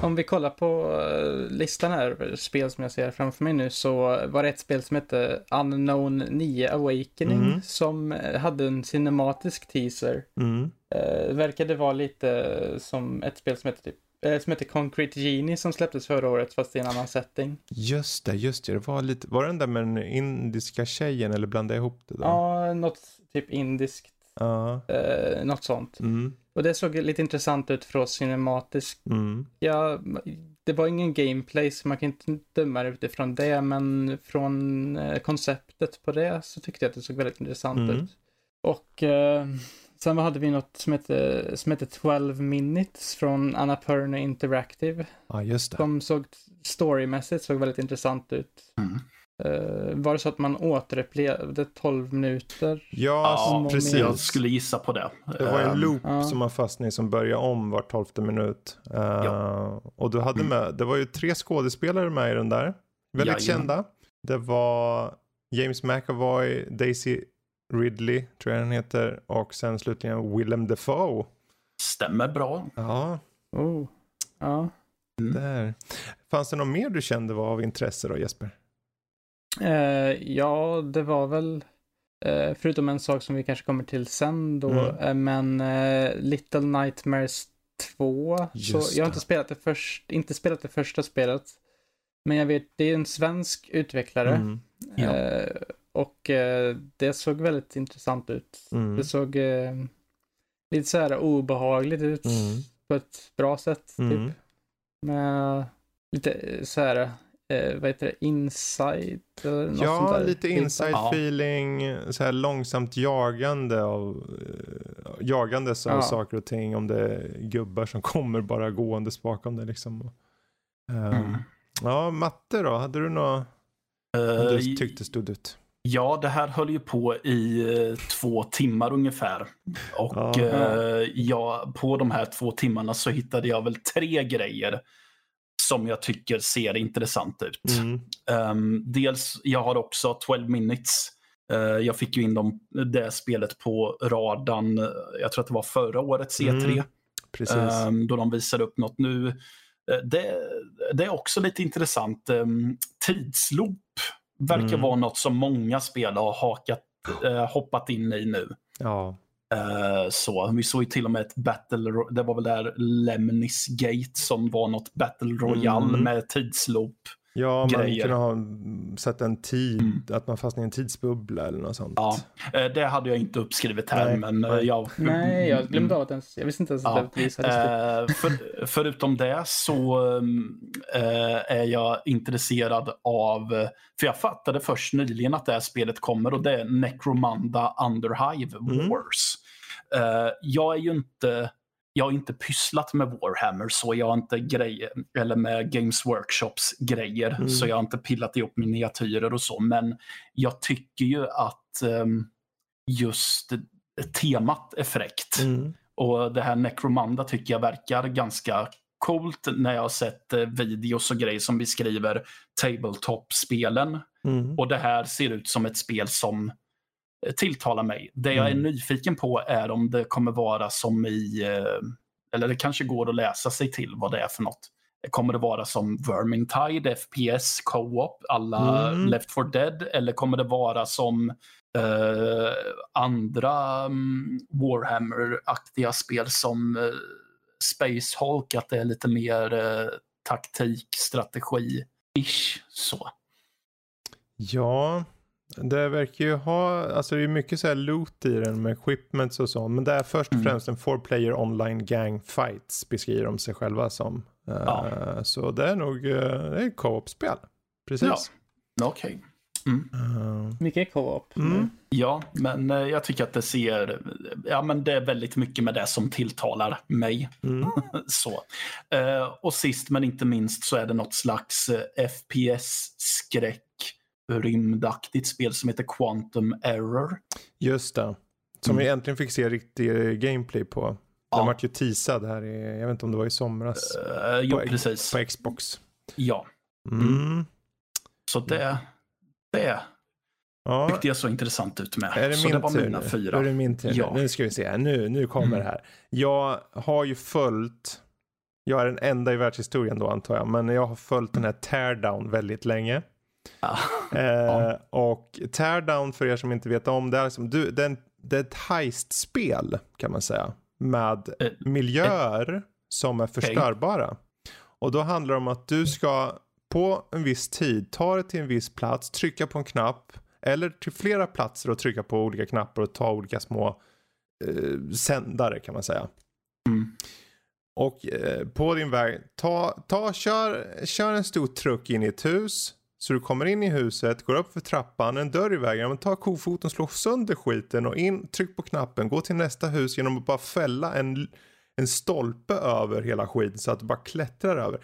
S3: Om vi kollar på uh, listan här, spel som jag ser framför mig nu, så var det ett spel som hette Unknown 9 Awakening mm. som eh, hade en cinematisk teaser.
S1: Mm.
S3: Uh, verkade vara lite som ett spel som hette typ som heter Concrete Genie som släpptes förra året fast i en annan setting.
S1: Just det, just det. det var, lite, var det den där med den indiska tjejen eller blandade jag ihop det då?
S3: Ja, något typ indiskt.
S1: Ja.
S3: Eh, något sånt.
S1: Mm.
S3: Och det såg lite intressant ut för oss cinematiskt.
S1: Mm.
S3: Ja, det var ingen gameplay så man kan inte döma det utifrån det, men från eh, konceptet på det så tyckte jag att det såg väldigt intressant mm. ut. Och eh, sen hade vi något som hette, som hette 12 minutes från Annapurna Interactive.
S1: Ja, just det.
S3: Som såg storymässigt såg väldigt intressant ut.
S2: Mm.
S3: Uh, var det så att man återupplevde 12 minuter?
S1: Ja, ja precis.
S2: Jag skulle gissa på det.
S1: Det var en ehm, loop uh. som man fastnade i som började om var tolfte minut. Uh, ja. Och du hade mm. med, det var ju tre skådespelare med i den där. Väldigt ja, kända. Det var James McAvoy, Daisy Ridley, tror jag den heter. Och sen slutligen Willem Dafoe.
S2: Stämmer bra.
S1: Ja.
S3: Oh. Ja.
S1: Mm. Där. Fanns det något mer du kände var av intresse då Jesper?
S3: Eh, ja, det var väl, eh, förutom en sak som vi kanske kommer till sen då, mm. eh, men eh, Little Nightmares 2. så jag har inte spelat, det först, inte spelat det första spelet. Men jag vet, det är en svensk utvecklare. Mm. Ja. Eh, och eh, det såg väldigt intressant ut.
S1: Mm.
S3: Det såg lite så här obehagligt ut
S1: mm.
S3: på ett bra sätt. Typ.
S1: Mm.
S3: Med lite så här eh, vad heter det, inside? Eller något
S1: ja,
S3: sånt där.
S1: lite inside ja. feeling, så här långsamt jagande av, uh, jagandes av ja. saker och ting. Om det är gubbar som kommer bara gåendes bakom det liksom. Um, mm. Ja, matte då, hade du något uh, du tyckte stod ut?
S2: Ja, det här höll ju på i uh, två timmar ungefär. Och ja. Uh, ja, på de här två timmarna så hittade jag väl tre grejer som jag tycker ser intressant ut.
S1: Mm.
S2: Um, dels, jag har också 12 minutes. Uh, jag fick ju in dem, det spelet på radarn, jag tror att det var förra årets E3. Mm.
S1: Precis.
S2: Um, då de visade upp något nu. Uh, det, det, är också lite intressant. Um, tidsloop verkar mm. vara något som många spel har hakat, uh, hoppat in i nu.
S1: Ja.
S2: Uh, så. Vi såg ju till och med ett battle, det var väl där Lemnis Gate som var något battle royale mm. med tidsloop.
S1: Ja, man grejer. kunde ha sett en tid, mm. att man fastnade i en tidsbubbla eller något sånt.
S2: Ja, eh, det hade jag inte uppskrivit här. Nej, men
S3: nej.
S2: Jag,
S3: nej, jag glömde av att ens, jag visste inte ens ja. att det visades.
S2: Uh, för, förutom det så uh, är jag intresserad av, för jag fattade först nyligen att det här spelet kommer och det är Necromanda Underhive mm. Wars. Uh, jag är ju inte jag har inte pysslat med Warhammer så jag har inte grejer, eller med Games Workshops grejer, mm. så jag har inte pillat ihop miniatyrer och så. Men jag tycker ju att um, just temat är fräckt.
S1: Mm.
S2: Och det här Necromanda tycker jag verkar ganska coolt när jag har sett eh, videos och grejer som beskriver tabletop-spelen.
S1: Mm.
S2: Och det här ser ut som ett spel som tilltalar mig. Det jag är
S1: Mm.
S2: nyfiken på är om det kommer vara som i, eh, eller det kanske går att läsa sig till vad det är för något. Kommer det vara som Vermintide, FPS, Co-op, alla
S1: Mm.
S2: Left 4 Dead? Eller kommer det vara som eh, andra mm, Warhammer-aktiga spel som eh, Space Hulk, att det är lite mer eh, taktik, strategi-ish. Så.
S1: Ja, det verkar ju ha, alltså det är mycket så här loot i den med equipments och så. Men det är först och
S2: Mm.
S1: främst en four player online gang fights beskriver de sig själva som. Eh,
S2: Ja.
S1: Så det är nog, eh, det är ett co-op-spel. Precis.
S2: Ja. Okej. Mm.
S1: Eh,
S3: Mycket co-op.
S1: Mm.
S2: Ja, men jag tycker att det ser, ja men det är väldigt mycket med det som tilltalar mig.
S1: mm.
S2: så. Och sist men inte minst så är det något slags FPS-skräck rymdaktigt spel som heter Quantum Error.
S1: Just det. Som
S2: Mm.
S1: vi äntligen fick se riktig gameplay på.
S2: Ja.
S1: Den vart ju teasad här i, jag vet inte om det var i somras.
S2: Eh, jo,
S1: På-
S2: precis.
S1: På Xbox.
S2: Ja,
S1: Mm.
S2: så det, det
S1: Ja.
S2: tyckte jag så intressant ut med.
S1: Är det
S2: så
S1: min
S2: det var
S1: tur
S2: mina
S1: nu?
S2: fyra.
S1: Är det min tur?
S2: Ja.
S1: Nu ska vi se. här. Nu, nu kommer
S2: Mm.
S1: det här. Jag har ju följt, jag är den enda i världshistorien då antar jag, men jag har följt den här Teardown väldigt länge.
S2: Ja.
S1: Eh, och Teardown för er som inte vet om det är, liksom, du, det är, en, det är ett heistspel kan man säga. Med
S2: Eh,
S1: miljöer som är förstörbara. Och då handlar det om att du ska på en viss tid ta dig till en viss plats, trycka på en knapp eller till flera platser och trycka på olika knappar och ta olika små eh, sändare kan man säga.
S2: Mm.
S1: Och eh, på din väg, ta, ta, kör, kör en stor truck in i ett hus. Så du kommer in i huset, går upp för trappan, en dörr i vägen, ja, men ta kofoten, slå sönder skiten och in, tryck på knappen, gå till nästa hus genom att bara fälla en, en stolpe över hela skiten så att du bara klättrar över.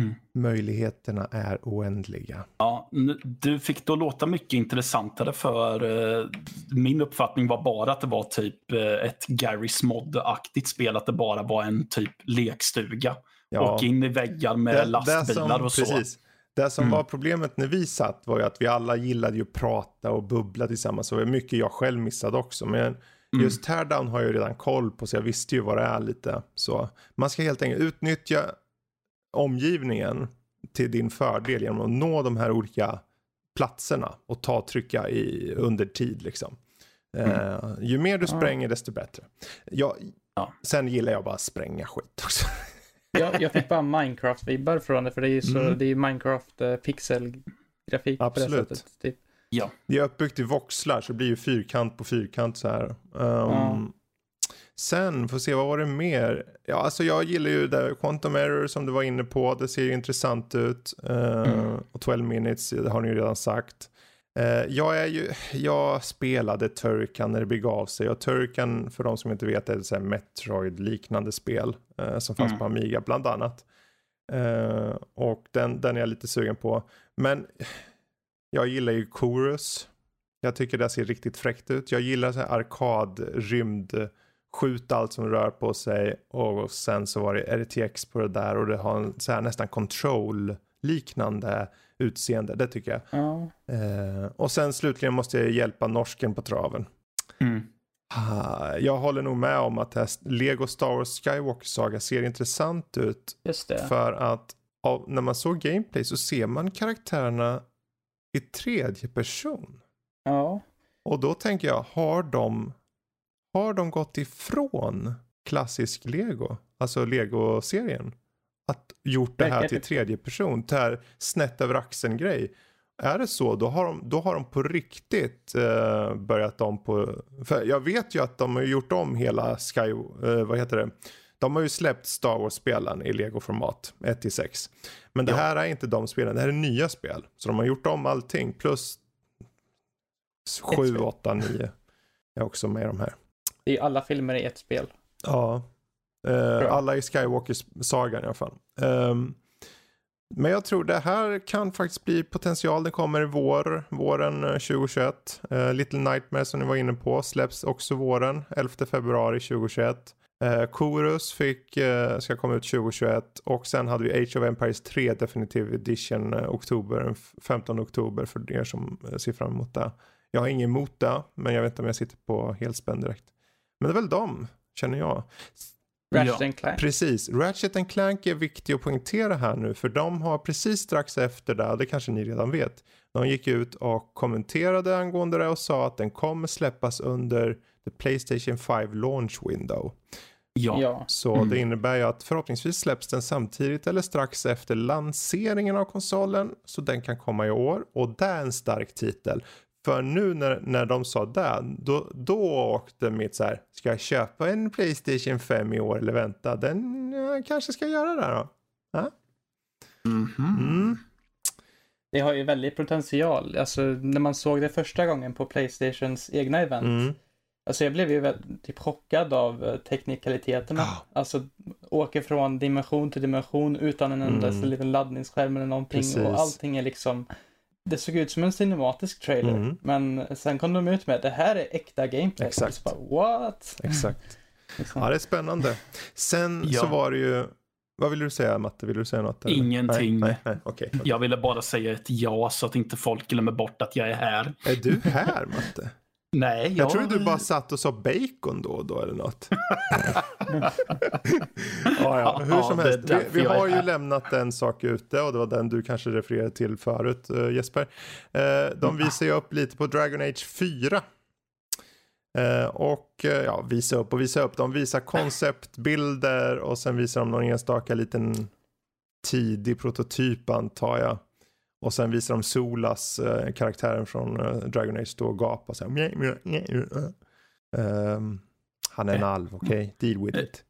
S2: Mm.
S1: Möjligheterna är oändliga.
S2: Ja, du fick då låta mycket intressantare för eh, min uppfattning var bara att det var typ eh, ett Garry's Mod-aktigt spel, att det bara var en typ lekstuga. Och in i väggar med lastbilar och så.
S1: Precis. Det som
S2: Mm.
S1: var problemet när vi satt var ju att vi alla gillade ju att prata och bubbla tillsammans. Och mycket jag själv missade också. Men
S2: Mm.
S1: just Teardown har jag ju redan koll på så jag visste ju vad det är lite. Så man ska helt enkelt utnyttja omgivningen till din fördel genom att nå de här olika platserna och ta och trycka i under tid liksom. Eh, ju mer du spränger desto bättre. Jag,
S2: Ja.
S1: Sen gillar jag bara att spränga skit också.
S3: Jag, jag fick bara Minecraft-vibbar från det, för det är ju så,
S1: Mm.
S3: det är ju Minecraft eh, pixelgrafik på
S1: Absolut.
S3: det sättet. Typ.
S2: Ja.
S1: Det är uppbyggt i voxlar så det blir ju fyrkant på fyrkant så här. Um,
S3: Ja.
S1: Sen, får se vad var det mer? Ja, alltså jag gillar ju det Quantum Error som du var inne på. Det ser ju intressant ut. Uh,
S3: Mm.
S1: Och 12 minutes, det har ni ju redan sagt. Eh, jag är ju, jag spelade Turrican när det begav sig och Turrican för de som inte vet är ett Metroid-liknande spel eh, som fanns
S2: Mm.
S1: på Amiga bland annat. Eh, och den, den är jag lite sugen på. Men jag gillar ju Chorus. Jag tycker det ser riktigt fräckt ut. Jag gillar så här arkad, rymd, skjut allt som rör på sig och sen så var det RTX på det där och det har en så här nästan control liknande utseende. Det tycker jag.
S3: Ja.
S1: Eh, och sen slutligen måste jag hjälpa norsken på traven.
S2: Mm.
S1: Ah, jag håller nog med om att här Lego Star Wars Skywalker Saga ser intressant ut. För att av, när man såg gameplay så ser man karaktärerna i tredje person.
S3: Ja.
S1: Och då tänker jag, har de, har de gått ifrån klassisk Lego? Alltså Lego-serien? Att gjort det här till tredje person, det här snett över axeln grej. Är det så, då har de, då har de på riktigt eh, börjat om på... För jag vet ju att de har gjort om hela Sky... Eh, vad heter det? De har ju släppt Star Wars-spelen i Lego-format, 1-6. Men det
S2: Ja.
S1: här är inte de spelen, det här är nya spel. Så de har gjort om allting, plus 7,
S3: spel.
S1: 8, 9 är också med i de här.
S3: Det är alla filmer i ett spel.
S1: Ja. Eh, alla i Skywalkers sagan i alla fall. Ehm, Men jag tror det här kan faktiskt bli potential. Det kommer i vår, våren 2021. Uh, eh, Little Nightmare som ni var inne på släpps också våren, 11 februari 2021. Uh, Chorus fick, uh, ska komma ut 2021 och sen hade vi Age of Empires 3 Definitive Edition uh, oktober, 15 oktober för er som uh, ser fram emot det. Jag har inget emot det, men jag vet inte om jag sitter på helspänn direkt. Men det är väl dem, känner jag.
S3: Ratchet ja. Clank.
S1: Precis. Ratchet Clank är viktig att poängtera här nu för de har precis strax efter det, det kanske ni redan vet, de gick ut och kommenterade angående det och sa att den kommer släppas under the Playstation 5 launch window.
S2: Ja.
S1: Så mm. det innebär ju att förhoppningsvis släpps den samtidigt eller strax efter lanseringen av konsolen. Så den kan komma i år och det är en stark titel. För nu när, när de sa det, då, då åkte mitt så här, ska jag köpa en Playstation 5 i år eller vänta? Den jag kanske ska göra det då. Ja?
S2: Mm -hmm. mm.
S3: Det har ju väldigt potential. Alltså när man såg det första gången på Playstations egna event. Mm. Alltså jag blev ju väldigt, typ chockad av eh, teknikaliteterna. Oh. Alltså åker från dimension till dimension utan en enda mm. liten laddningsskärm eller någonting. Precis. Och allting är liksom det såg ut som en cinematisk trailer. Mm. Men sen kom de ut med det här är äkta gameplay.
S1: Exakt.
S3: Bara, What?
S1: Exakt. liksom. Ja, det är spännande. Sen ja. så var det ju vad vill du säga Matte? Vill du säga något?
S2: Eller? Ingenting.
S1: Nej, nej, okay, okay.
S2: Jag ville bara säga ett ja så att inte folk glömmer bort att jag är här.
S1: Är du här Matte?
S2: Nej,
S1: jag... jag trodde du bara satt och sa bacon då och då eller något. ja, ja. Hur som helst, vi, vi har ju lämnat en sak ute och det var den du kanske refererade till förut uh, Jesper. Uh, de visar ju upp lite på Dragon Age 4. Uh, eh, och ja, visa upp och visa upp. De visar konceptbilder och sen visar de någon enstaka liten tidig prototyp antar jag. Och sen visar de Solas, eh, karaktären från eh, Dragon Age, stå och gapa så här. Um, han är en alv, okej? Okay? Deal with it.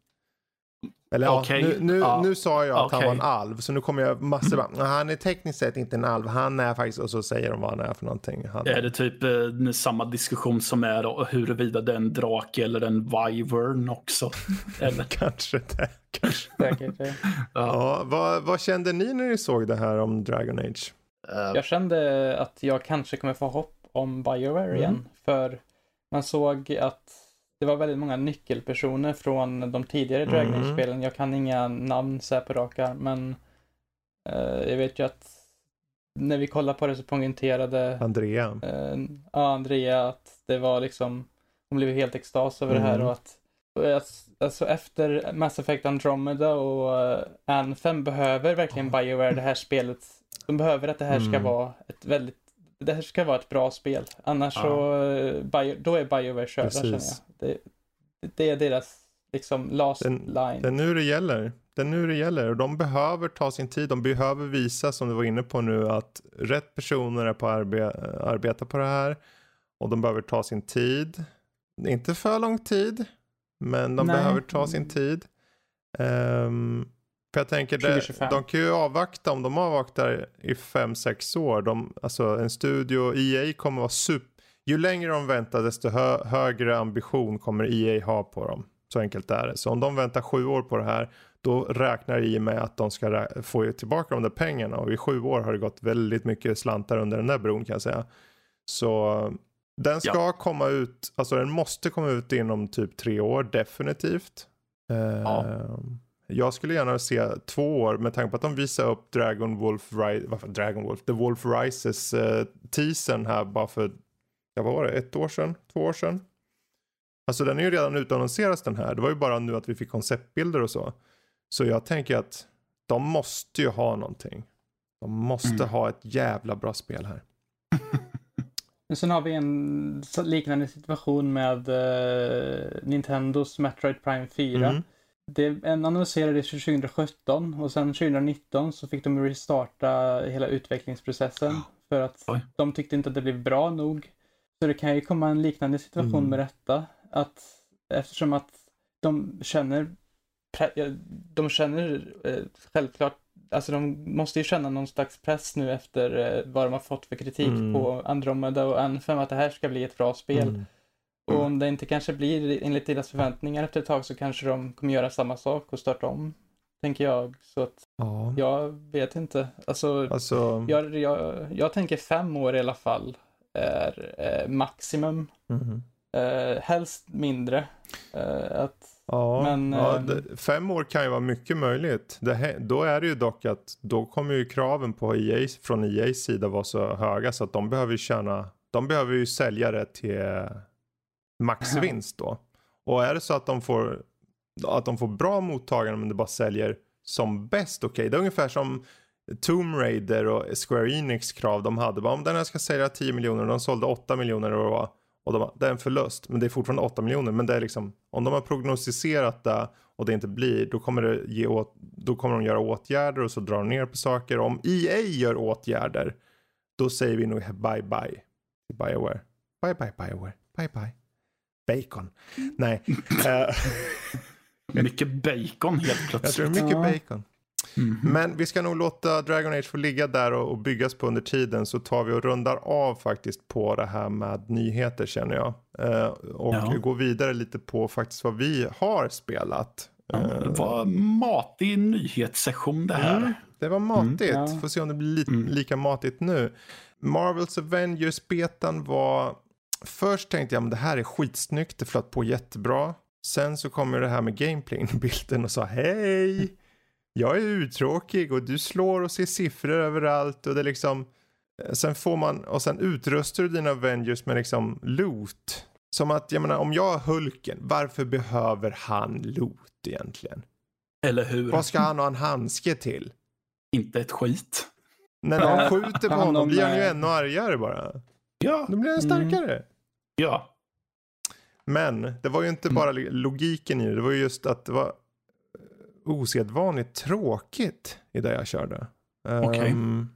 S1: Eller okay. ja, nu, nu, ja. nu sa jag att okay. han var en alv, så nu kommer jag massor bara, han är tekniskt sett inte en alv, han är faktiskt, och så säger de vad han är för någonting. Han
S2: är det typ eh, samma diskussion som är då, huruvida det är en drake eller en wyvern också? eller?
S1: Kanske det. Kanske. ja. ja vad, vad kände ni när ni såg det här om Dragon Age?
S3: Uh, jag kände att jag kanske kommer få hopp om Bioware mm. igen. För man såg att det var väldigt många nyckelpersoner från de tidigare Dragon mm. Age-spelen. Jag kan inga namn så här på raka, men uh, jag vet ju att när vi kollade på det så poängterade
S1: Andrea.
S3: Uh, ja, Andrea att det var liksom, hon blev helt extas över mm. det här mm. och att Alltså efter Mass Effect Andromeda och Anthem behöver verkligen Bioware det här spelet de behöver att det här ska mm. vara ett väldigt det här ska vara ett bra spel. Annars ja. så, eh, bio, då är Bioware körda känner jag. Det, det, är deras liksom last den, line.
S1: Det är nu det gäller. Det är nu det gäller och de behöver ta sin tid. De behöver visa som du var inne på nu att rätt personer är på arbe arbeta på det här. Och de behöver ta sin tid. Inte för lång tid. Men de Nej. behöver ta sin tid. Um, för jag tänker, det, de kan ju avvakta om de avvaktar i 5-6 år. De, alltså en studio, EA kommer vara super... Ju längre de väntar desto hö, högre ambition kommer EA ha på dem. Så enkelt är det. Så om de väntar sju år på det här då räknar EA med att de ska få tillbaka de där pengarna. Och i sju år har det gått väldigt mycket slantar under den där bron kan jag säga. Så den ska ja. komma ut, alltså den måste komma ut inom typ tre år definitivt. Ja. Uh, jag skulle gärna se två år med tanke på att de visar upp Dragon Wolf, varför Dragon Wolf, The Wolf Rises uh, teasern här bara för, ja vad var det, ett år sedan, två år sedan. Alltså den är ju redan utannonserad den här, det var ju bara nu att vi fick konceptbilder och så. Så jag tänker att de måste ju ha någonting. De måste mm. ha ett jävla bra spel här.
S3: Men sen har vi en liknande situation med uh, Nintendos Metroid Prime 4. Mm det annonserades 2017 och sen 2019 så fick de restarta hela utvecklingsprocessen för att Oj. de tyckte inte att det blev bra nog. Så det kan ju komma en liknande situation mm. med detta. Att eftersom att de känner de känner eh, självklart, alltså de måste ju känna någon slags press nu efter eh, vad de har fått för kritik mm. på Andromeda och Anthem att det här ska bli ett bra spel. Mm. Och om det inte kanske blir enligt deras förväntningar efter ett tag så kanske de kommer göra samma sak och starta om. tänker jag. Så att
S1: Ja.
S3: jag vet inte. Alltså,
S1: Alltså,
S3: jag, jag, jag tänker fem år i alla fall är eh, maximum.
S1: mhm.
S3: Eh, helst mindre. Eh, att,
S1: ja,
S3: Men,
S1: ja
S3: ehm,
S1: det, fem år kan ju vara mycket möjligt. Det, då är det ju dock att då kommer ju kraven på EA, från EA's sida vara så höga så att de behöver ju tjäna, de behöver ju sälja det till maxvinst då. Och är det så att de får, att de får bra mottagande men det bara säljer som bäst, okej. Det är ungefär som Tomb Raider och Square Enix krav de hade. Bara, om den här ska sälja 10 miljoner och de sålde 8 miljoner och det var och de, det är en förlust, men det är fortfarande 8 miljoner. Men det är liksom, om de har prognostiserat det och det inte blir, då kommer, det ge åt, då kommer de göra åtgärder och så drar de ner på saker. Om EA gör åtgärder, då säger vi nog bye bye till Bioware. Bye bye Bioware, bye bye. Bacon. Nej, eh,
S2: Mycket bacon helt
S1: jag tror
S2: plötsligt.
S1: det är mycket bacon.
S2: Mhm.
S1: Men vi ska nog låta Dragon Age få ligga där och, och byggas på under tiden så tar vi och rundar av faktiskt på det här med nyheter känner jag. Eh, och
S2: Ja.
S1: går vidare lite på faktiskt vad vi har spelat.
S2: Ja,
S1: Eh,
S2: det var matig nyhetssession det här.
S1: Mm, det var matigt.
S3: Mm, ja.
S1: Får se om det blir li-
S2: Mm.
S1: lika matigt nu. Marvels Avengers-betan var... Först tänkte jag men det här är skitsnyggt, det flöt på jättebra. Sen så kommer det här med gameplay in i bilden och sa hej. Jag är uttråkig och du slår och ser siffror överallt och det är liksom... Sen får man, och sen utrustar du dina Avengers med liksom loot. Som att, jag menar om jag har Hulken, varför behöver han loot egentligen?
S2: Eller hur?
S1: Vad ska han ha en handske till?
S2: Inte ett skit.
S1: När någon skjuter på honom blir han ju
S3: eh,
S1: ännu argare bara.
S2: Ja,
S1: Då blir han
S3: Mm.
S1: starkare.
S2: ja.
S1: Men det var ju inte
S2: Mm.
S1: bara logiken i det. Det var ju just att det var osedvanligt tråkigt i det jag körde.
S2: Okej.
S1: Ehm,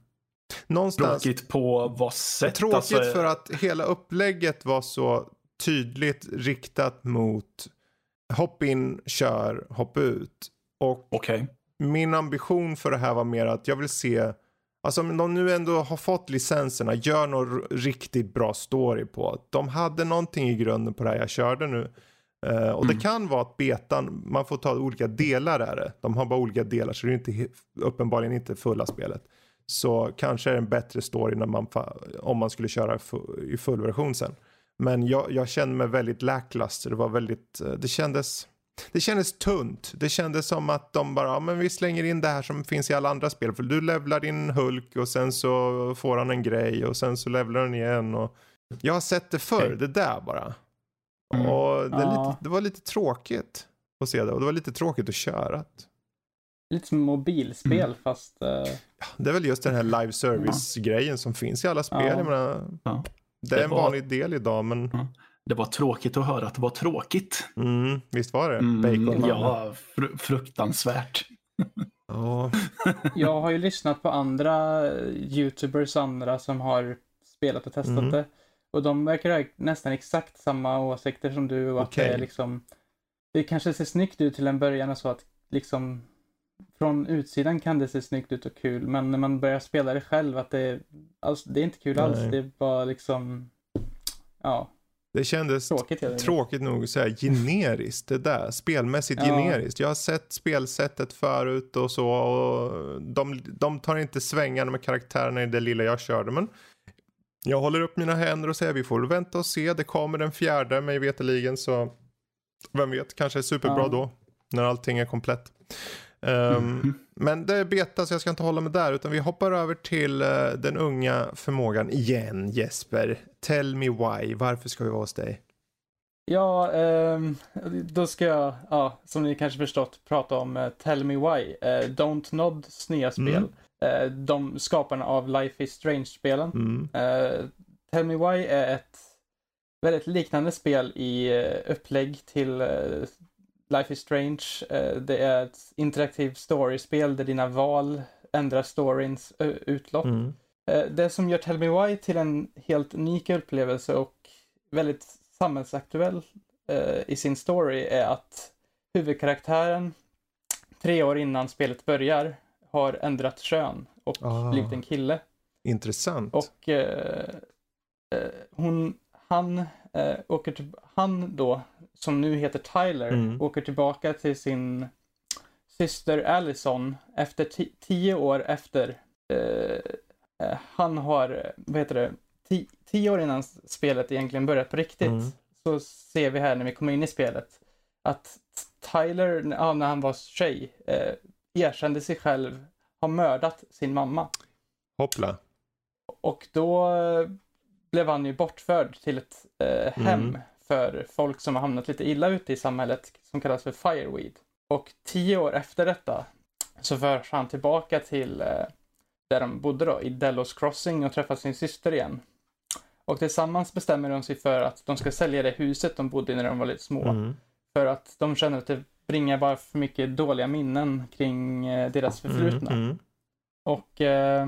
S1: någonstans.
S2: Tråkigt på vad sätt?
S1: Tråkigt
S2: Alltså,
S1: för att hela upplägget var så tydligt riktat mot hopp in, kör, hopp ut. Och
S2: Okej.
S1: min ambition för det här var mer att jag vill se, alltså om de nu ändå har fått licenserna, gör någon riktigt bra story på. De hade någonting i grunden på det här jag körde nu. Eh, och det
S2: Mm.
S1: kan vara att betan, man får ta olika delar är det. De har bara olika delar så det är inte, uppenbarligen inte fulla spelet. Så kanske är det en bättre story när man, om man skulle köra i full version sen. Men jag, jag kände mig väldigt lackluster. Det var väldigt, eh, det kändes, det kändes tunt. Det kändes som att de bara, ja men vi slänger in det här som finns i alla andra spel. För du levlar din Hulk och sen så får han en grej och sen så levlar den igen. Och... Jag har sett det förr,
S2: Okej.
S1: det där bara.
S2: Mm.
S1: Och det,
S3: Ja.
S1: lite, det var lite tråkigt att se det och det var lite tråkigt att köra.
S3: lite som mobilspel
S2: Mm.
S3: fast... eh,
S1: Ja, det är väl just den här live service-grejen som finns i alla spel.
S3: Ja.
S1: Jag menar,
S2: Ja.
S1: det är
S2: Det
S1: en
S2: var-
S1: vanlig del idag men
S2: Det var tråkigt att höra att det var tråkigt.
S1: mm, visst var det?
S2: Mm,
S1: Bacon.
S2: ja, fr fruktansvärt.
S1: ja.
S3: jag har ju lyssnat på andra YouTubers andra som har spelat och testat
S1: Mm.
S3: det. Och de verkar ha nästan exakt samma åsikter som du och att det liksom... Det kanske ser snyggt ut till en början och så att liksom... Från utsidan kan det se snyggt ut och kul, men när man börjar spela det själv att det... Alltså, det är inte kul alls,
S1: Nej.
S3: det är bara liksom... Ja,
S1: Det kändes
S3: tråkigt
S1: tråkigt nog så här generiskt det där. Spelmässigt
S3: Ja.
S1: generiskt. Jag har sett spelsättet förut och så och de, de tar inte svängarna med karaktärerna i det lilla jag körde men jag håller upp mina händer och säger vi får vänta och se. Det kommer den fjärde mig veterligen så vem vet, kanske är superbra
S3: Ja.
S1: då när allting är komplett.
S2: Mhm.
S1: Men det är beta så jag ska inte hålla mig där utan vi hoppar över till eh, den unga förmågan igen Jesper. Tell me why, varför ska vi vara hos dig?
S3: Ja, ehm, då ska jag, ja, som ni kanske förstått, prata om eh, Tell Me Why. Eh, Don't Nods nya spel.
S1: Mm.
S3: De skaparna av Life is Strange-spelen.
S1: Mm.
S3: Tell Me Why är ett väldigt liknande spel i upplägg till Life is Strange. Eh, det är ett interaktivt storyspel där dina val ändrar storyns eh, utlopp.
S1: Mm.
S3: Eh, Det som gör Tell Me Why till en helt unik upplevelse och väldigt samhällsaktuell i sin story är att huvudkaraktären tre år innan spelet börjar har ändrat kön och
S1: Ah.
S3: blivit en kille.
S1: Intressant.
S3: Och eh, hon, han eh, åker till, han då, som nu heter Tyler,
S1: Mm.
S3: åker tillbaka till sin, syster Allison, efter ti- tio år efter, eh, eh, han har, vad heter det, ti- tio år innan spelet egentligen börjat på riktigt,
S1: Mm.
S3: så ser vi här när vi kommer in i spelet att Tyler, ja, när han var tjej, eh, erkände sig själv ha mördat sin mamma.
S1: Hoppla.
S3: Och då blev han ju bortförd till ett eh, hem
S1: Mm.
S3: för folk som har hamnat lite illa ute i samhället som kallas för Fireweed. Och tio år efter detta så förs han tillbaka till eh, där de bodde då, i Delos Crossing och träffar sin syster igen. Och tillsammans bestämmer de sig för att de ska sälja det huset de bodde i när de var lite små.
S1: Mm.
S3: För att de känner att det bringar bara för mycket dåliga minnen kring eh, deras förflutna.
S1: Mm. Mm.
S3: Och eh,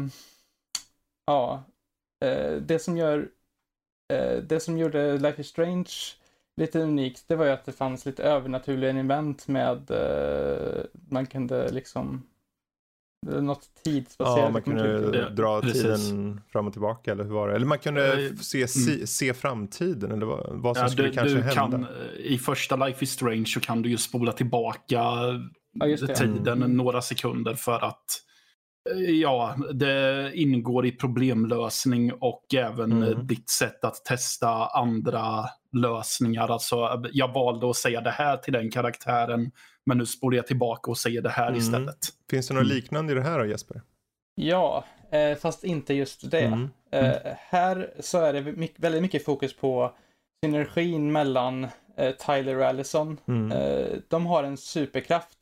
S3: ja, det som gör eh, det som gjorde Life is Strange lite unikt, det var ju att det fanns lite övernaturliga event med eh, man kunde liksom något tidsbaserat.
S1: Ja, man kunde
S2: det.
S1: dra
S2: Precis.
S1: tiden fram och tillbaka eller hur var det? Eller man kunde
S2: Eh,
S1: f- se, se, se framtiden eller vad, vad som
S2: Ja,
S1: skulle
S2: du,
S1: kanske
S2: du
S1: hända.
S2: kan, I första Life is Strange så kan du ju spola tillbaka
S3: Ja,
S2: tiden
S1: Mm.
S2: några sekunder för att eh, Ja, det ingår i problemlösning och även
S1: Mm.
S2: eh, ditt sätt att testa andra lösningar. Alltså, jag valde att säga det här till den karaktären, men nu spolar jag tillbaka och säger det här
S1: Mm.
S2: istället.
S1: Finns det något
S2: Mm.
S1: liknande i det här då Jesper?
S3: Ja, eh, fast inte just det.
S1: Mm.
S3: Eh, här så är det mycket, väldigt mycket fokus på synergin mellan eh, Tyler och Allison.
S1: Mm.
S3: Eh, de har en superkraft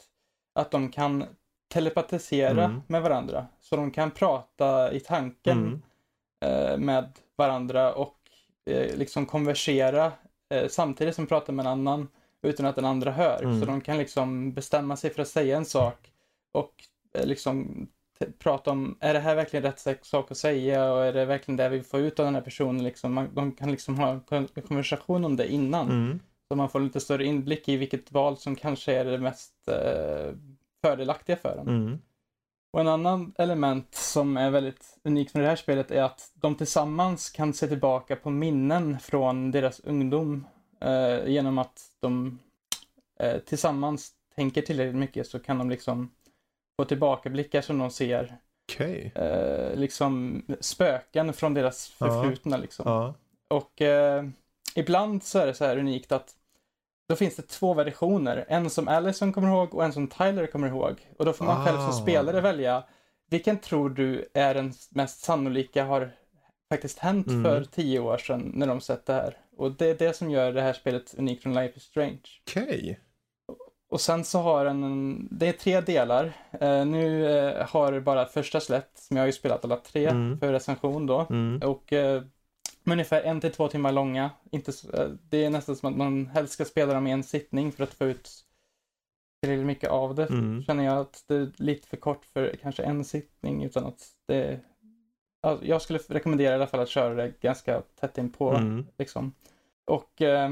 S3: att de kan telepatisera
S1: Mm.
S3: med varandra. Så de kan prata i tanken
S1: Mm.
S3: eh, med varandra och eh, liksom konversera eh, samtidigt som de pratar med en annan utan att den andra hör.
S1: Mm.
S3: Så de kan liksom bestämma sig för att säga en sak och liksom prata om, är det här verkligen rätt sak- att säga och är det verkligen det vi får ut av den här personen? Liksom, man, de kan liksom ha en konversation om det innan.
S1: Mm.
S3: Så man får lite större inblick i vilket val som kanske är det mest eh, fördelaktiga för en.
S1: Mm.
S3: Och en annan element som är väldigt unikt med det här spelet är att de tillsammans kan se tillbaka på minnen från deras ungdom eh, genom att de eh, tillsammans tänker tillräckligt mycket så kan de liksom få tillbakablickar som de ser
S1: Okej.
S3: eh, liksom spöken från deras
S1: Ja.
S3: förflutna liksom.
S1: Ja.
S3: Och eh, ibland så är det så här unikt att då finns det två versioner. En som Allison kommer ihåg och en som Tyler kommer ihåg. Och då får man själv
S1: Ah.
S3: som spelare välja vilken tror du är den mest sannolika har faktiskt hänt
S1: Mm.
S3: för tio år sedan när de sett det här. Och det är det som gör det här spelet unikt från Life is Strange.
S1: Okej.
S3: Och sen så har den, en- det är tre delar. Eh, nu eh, har bara första släppt, men jag har ju spelat alla tre
S1: Mm.
S3: för recension då.
S1: Mm.
S3: Och är ungefär en till två timmar långa. Inte så, eh, det är nästan som att man helst ska spela dem i en sittning för att få ut tillräckligt mycket av det.
S1: Mm.
S3: Känner jag att det är lite för kort för kanske en sittning utan att det... Ja, jag skulle rekommendera i alla fall att köra det ganska tätt in på
S1: Mm.
S3: liksom. Och eh,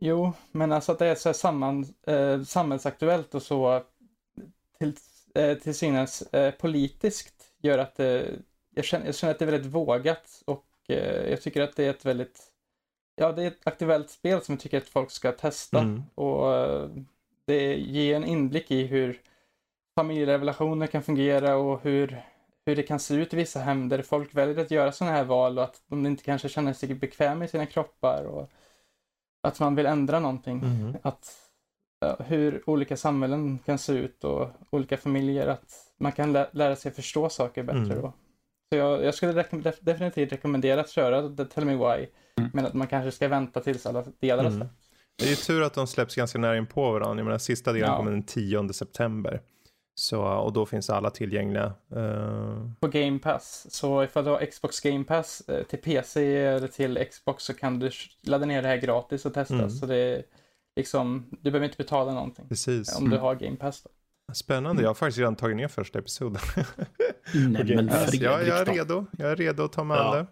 S3: jo, men alltså att det är så här samman, eh, samhällsaktuellt och så till, eh, till synes eh, politiskt gör att det, jag, känner, jag känner att det är väldigt vågat och eh, jag tycker att det är ett väldigt, ja det är ett aktuellt spel som jag tycker att folk ska testa
S1: Mm.
S3: och eh, det ger en inblick i hur familjerelationer kan fungera och hur, hur det kan se ut i vissa hem där folk väljer att göra sådana här val och att de inte kanske känner sig bekväma i sina kroppar och att man vill ändra någonting.
S1: Mm.
S3: Att ja, hur olika samhällen kan se ut och olika familjer, att man kan lä- lära sig förstå saker bättre
S1: Mm.
S3: då. Så jag, jag skulle rekom- def- definitivt rekommendera att köra The Tell Me Why,
S2: Mm.
S3: men att man kanske ska vänta tills alla delar
S1: Mm.
S3: släppts.
S1: Det är ju tur att de släpps ganska nära in på varandra. Jag menar, sista delen
S3: Ja.
S1: kommer den 10 september. Så, och då finns alla tillgängliga. Eh,
S3: På Game Pass, så ifall du har Xbox Game Pass eh, till PC eller till Xbox så kan du ladda ner det här gratis och testa.
S1: Mm.
S3: Så det liksom, du behöver inte betala någonting
S1: precis.
S3: om du
S2: Mm.
S3: har Game Pass. Då.
S1: Spännande. Jag har faktiskt redan tagit ner första episoden.
S2: Nej, men
S1: Alltså,
S2: Fredrik
S1: jag, jag är redo. Jag är redo att ta mig an
S2: Ja.
S1: det.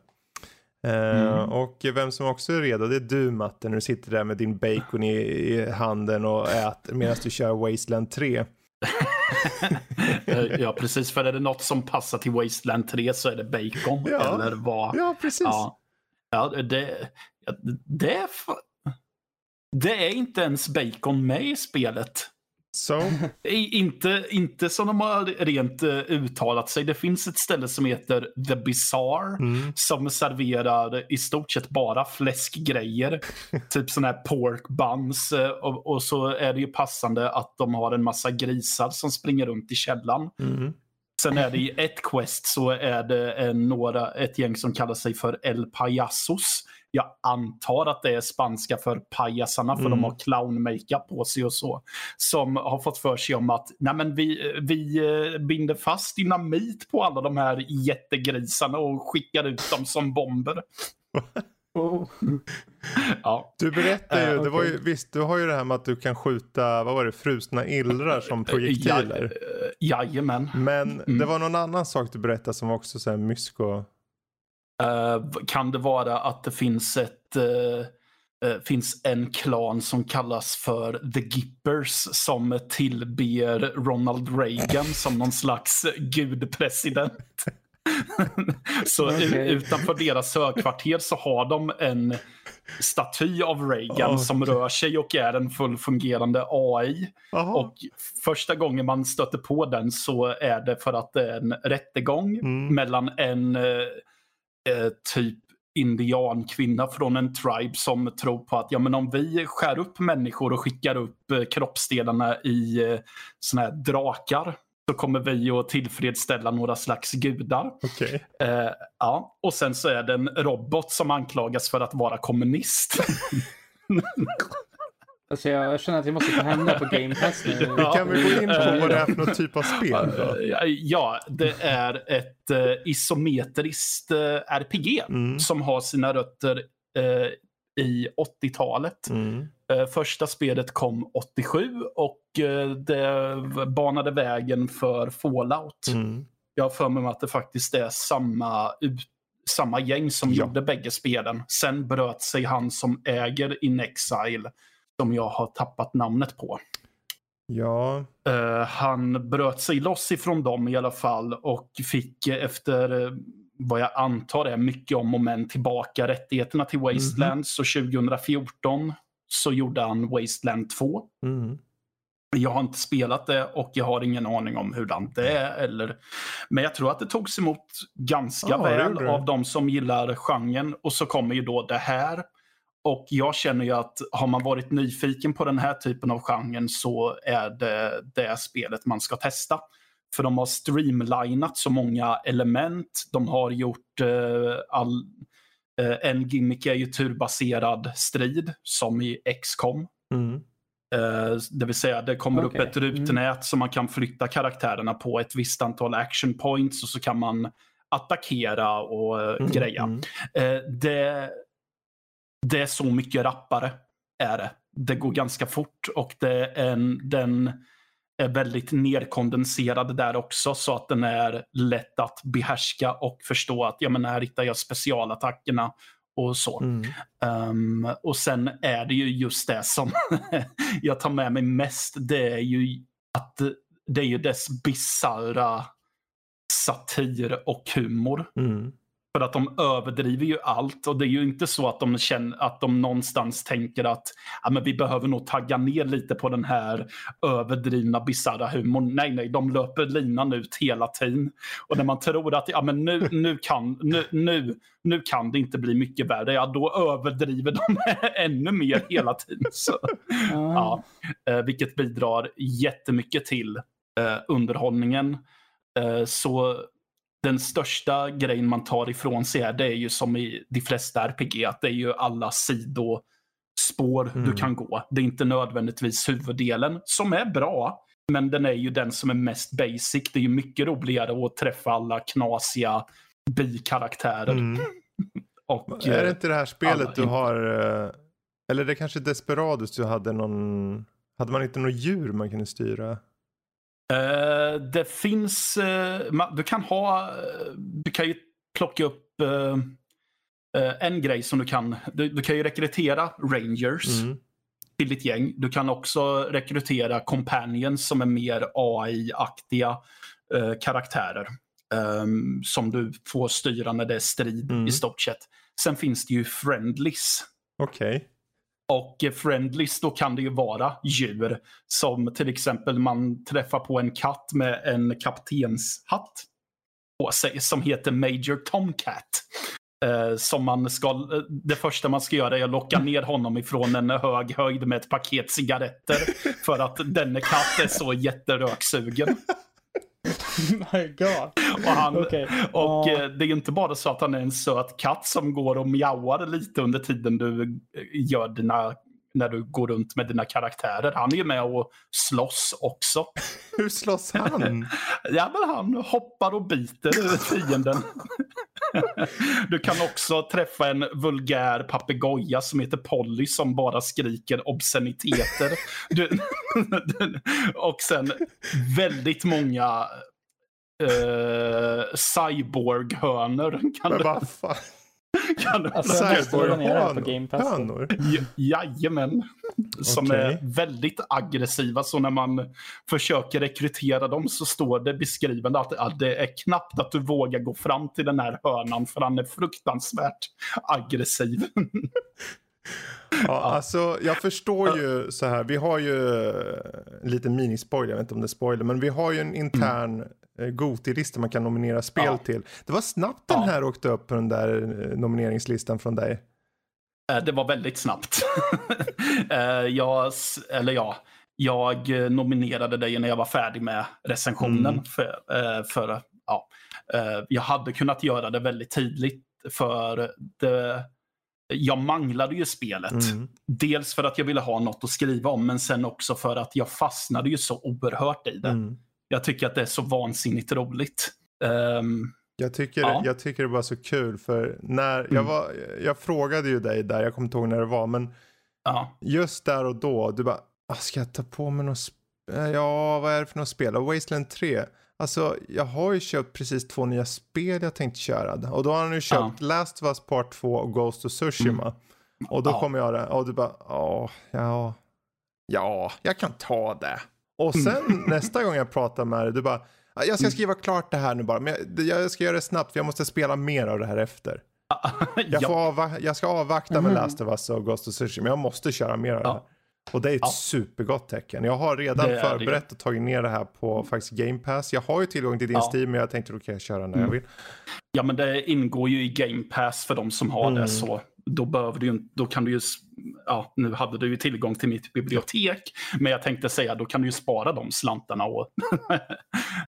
S1: Eh,
S2: Mm.
S1: Och vem som också är redo det är du Matte när du sitter där med din bacon i, i handen och äter medan du kör Wasteland 3.
S2: Eh, ja, precis. För är det något som passar till Wasteland 3 så är det bacon.
S1: Ja.
S2: Eller vad?
S1: Ja, precis.
S2: Ja, ja det, det, är det är inte ens bacon med i spelet.
S1: So?
S2: Inte, inte som de har rent uh, uttalat sig. Det finns ett ställe som heter The Bizarre
S1: Mm.
S2: som serverar i stort sett bara fläskgrejer. typ sådana här pork buns. eh, Och, och så är det ju passande att de har en massa grisar som springer runt i källan.
S1: Mm.
S2: Sen är det i ett quest så är det en, några, ett gäng som kallar sig för El Payasos. Jag antar att det är spanska för pajasarna för
S1: Mm.
S2: de har clown-makeup på sig och så. Som har fått för sig om att Nej, men vi, vi eh, binder fast dynamit på alla de här jättegrisarna och skickar ut dem som bomber.
S3: Oh.
S2: Ja.
S1: Du berättade ju,
S2: Eh,
S1: det var ju, visst du har ju det här med att du kan skjuta, vad var det, frusna illrar som projektiler.
S2: Ja, eh, jajamän.
S1: Men
S2: Mm.
S1: det var någon annan sak du berättade som var också så här mysko.
S2: Eh, kan det vara att det finns ett eh, eh, finns en klan som kallas för The Gippers som tillber Ronald Reagan som någon slags gudpresident. så
S3: Okej.
S2: utanför deras högkvarter så har de en staty av Reagan
S1: Okej.
S2: som rör sig och är en fullfungerande AI.
S1: Jaha.
S2: Och första gången man stöter på den så är det för att det är en rättegång
S1: Mm.
S2: mellan en eh, typ indiankvinna från en tribe som tror på att ja, men om vi skär upp människor och skickar upp eh, kroppsdelarna i eh, såna här drakar så kommer vi att tillfredsställa några slags gudar.
S1: Okej.
S2: Eh, ja. Och sen så är det en robot som anklagas för att vara kommunist.
S3: Alltså jag känner att vi måste ta hem det på Game Pass nu.
S2: Ja.
S1: Kan vi gå in på vad det är för någon typ av spel då?
S2: Eh, Ja, det är ett eh, isometriskt eh, RPG
S1: Mm.
S2: som har sina rötter eh, i 80-talet.
S1: Mm.
S2: Eh, första spelet kom 87 och eh, det banade vägen för Fallout.
S1: Mm.
S2: Jag har för mig att det faktiskt är samma, ut- samma gäng som
S1: Ja.
S2: gjorde bägge spelen. Sen bröt sig han som äger In Exile, som jag har tappat namnet på.
S1: Ja,
S2: Eh, han bröt sig loss ifrån dem i alla fall och fick eh, efter eh, vad jag antar är mycket om och men tillbaka rättigheterna till Wasteland. Så 2014 så gjorde han Wasteland 2.
S1: mm.
S2: Jag har inte spelat det och jag har ingen aning om hur det är. Eller... Men jag tror att det togs emot ganska
S1: det
S2: väl av de som gillar genren. Och så kommer ju då det här. Och jag känner ju att har man varit nyfiken på den här typen av genren så är det det spelet man ska testa. För de har streamlinat så många element. De har gjort eh, all... Eh, en gimmick är ju turbaserad strid som i XCOM.
S1: Mm.
S2: Eh, Det vill säga det kommer
S3: Okej.
S2: upp ett rutnät som man kan flytta karaktärerna på ett visst antal action points och så kan man attackera och eh,
S1: Mm.
S2: greja.
S1: Mm.
S2: Eh, Det, det är så mycket rappare är det. Det går ganska fort och det är en, den är väldigt nerkondenserad där också så att den är lätt att behärska och förstå att ja, men här hittar jag specialattackerna och så.
S1: Mm.
S2: Um, och sen är det ju just det som jag tar med mig mest. Det är ju att det är ju dess bisarra satir och humor.
S1: Mm.
S2: För att de överdriver ju allt och det är ju inte så att de känner att de någonstans tänker att ja, men vi behöver nog tagga ner lite på den här överdrivna bisarra humorn. Nej, nej, de löper linan ut hela tiden. Och när man tror att ja, men nu, nu, kan, nu, nu, nu kan det inte bli mycket värre, ja då överdriver de ännu mer hela tiden. Så, ja, eh, vilket bidrar jättemycket till eh, underhållningen. Eh, så den största grejen man tar ifrån sig här, det är ju som i de flesta RPG, att det är ju alla sidospår
S1: Mm.
S2: du kan gå. Det är inte nödvändigtvis huvuddelen, som är bra, men den är ju den som är mest basic. Det är ju mycket roligare att träffa alla knasiga bikaraktärer.
S1: Mm.
S2: Och,
S1: Är det
S2: eh,
S1: inte det här spelet
S2: alla
S1: du har, eh, eller det är kanske Desperados du hade någon, hade man inte något djur man kunde styra?
S2: Eh, det finns, ma- du kan ha, eh, du kan ju plocka upp eh, en grej som du kan, du, du kan ju rekrytera rangers
S1: Mm.
S2: till ditt gäng. Du kan också rekrytera companions som är mer AI-aktiga karaktärer. ehm, som du får styra när det är strid
S1: Mm.
S2: i stort sett. Sen finns det ju friendlies
S1: Okej.
S2: Och friendlies då kan det ju vara djur som till exempel man träffar på en katt med en kaptenshatt på sig som heter Major Tomcat. Eh, som man ska, eh, det första man ska göra är att locka ner honom ifrån en hög höjd med ett paket cigaretter. För att denne katt är så jätteröksugen.
S3: My God.
S2: Och, han,
S3: Okej.
S2: och
S3: Ja.
S2: eh, det är inte bara så att han är en söt katt som går och mjauar lite under tiden du eh, gör dina när du går runt med dina karaktärer. Han är ju med och slåss också.
S1: Hur slåss han?
S2: Ja, men han hoppar och biter fienden. Du kan också träffa en vulgär papegoja som heter Polly som bara skriker obsceniteter. Du, och sen väldigt många eh, cyborg-hönor
S1: Men vad fan?
S2: Kan
S3: Alltså, jag måste ladda ner det här på Game Pass. då.
S1: Hönor?
S2: J- Jajamän. Som
S1: Okej.
S2: är väldigt aggressiva. Så när man försöker rekrytera dem så står det beskrivande att, att det är knappt att du vågar gå fram till den här hörnan för han är fruktansvärt aggressiv.
S1: Ja, alltså jag förstår ju så här. Vi har ju en liten minispoiler, jag vet inte om det är spoiler, men vi har ju en intern mm. Goti-lista man kan nominera spel
S2: Ja.
S1: till. Det var snabbt den
S2: Ja.
S1: här åkte upp på den där eh, nomineringslistan från dig.
S2: Eh, Det var väldigt snabbt. Eh, jag, eller ja, jag eh, nominerade dig när jag var färdig med recensionen.
S1: Mm.
S2: För, eh, för, ja, eh, jag hade kunnat göra det väldigt tidigt för det, jag manglade ju spelet.
S1: Mm.
S2: Dels för att jag ville ha något att skriva om men sen också för att jag fastnade ju så oerhört i det.
S1: Mm.
S2: Jag tycker att det är så vansinnigt roligt. Ehm,
S1: Jag tycker,
S2: Ja.
S1: jag tycker det var så kul för när jag
S2: Mm.
S1: var, jag frågade ju dig där, jag kommer inte ihåg när det var, men
S2: ja.
S1: just där och då, du bara, "Ah, ska jag ta på mig något, ja vad är det för något spel? Wasteland 3, alltså jag har ju köpt precis två nya spel jag tänkte köra. Och då har han ju köpt Last of Us Part 2 och Ghost of Tsushima. Och då
S2: Ja.
S1: kommer jag där, och du bara, ja, ja, ja, jag kan ta det. Och
S2: Mm.
S1: sen nästa gång jag pratar med dig, du bara, "Ja, jag ska skriva klart det här nu bara, men jag, jag ska göra det snabbt för jag måste spela mer av det här efter. Jag, får avva- jag ska avvakta med Last of Us och Ghost of Tsushima, men jag måste köra mer av det här. Och det är ett
S2: Ja.
S1: supergott tecken. Jag har redan
S2: är det
S1: förberett och tagit ner det här på faktiskt Game Pass. Jag har ju tillgång till din
S2: Ja.
S1: Steam, men jag tänkte då kan jag köra när jag
S2: Mm.
S1: vill.
S2: Ja, men det ingår ju i Game Pass för de som har
S1: Mm.
S2: det. så Då, behöver du, då kan du ju, ja, nu hade du ju tillgång till mitt bibliotek, men jag tänkte säga då kan du ju spara de slantarna. Och,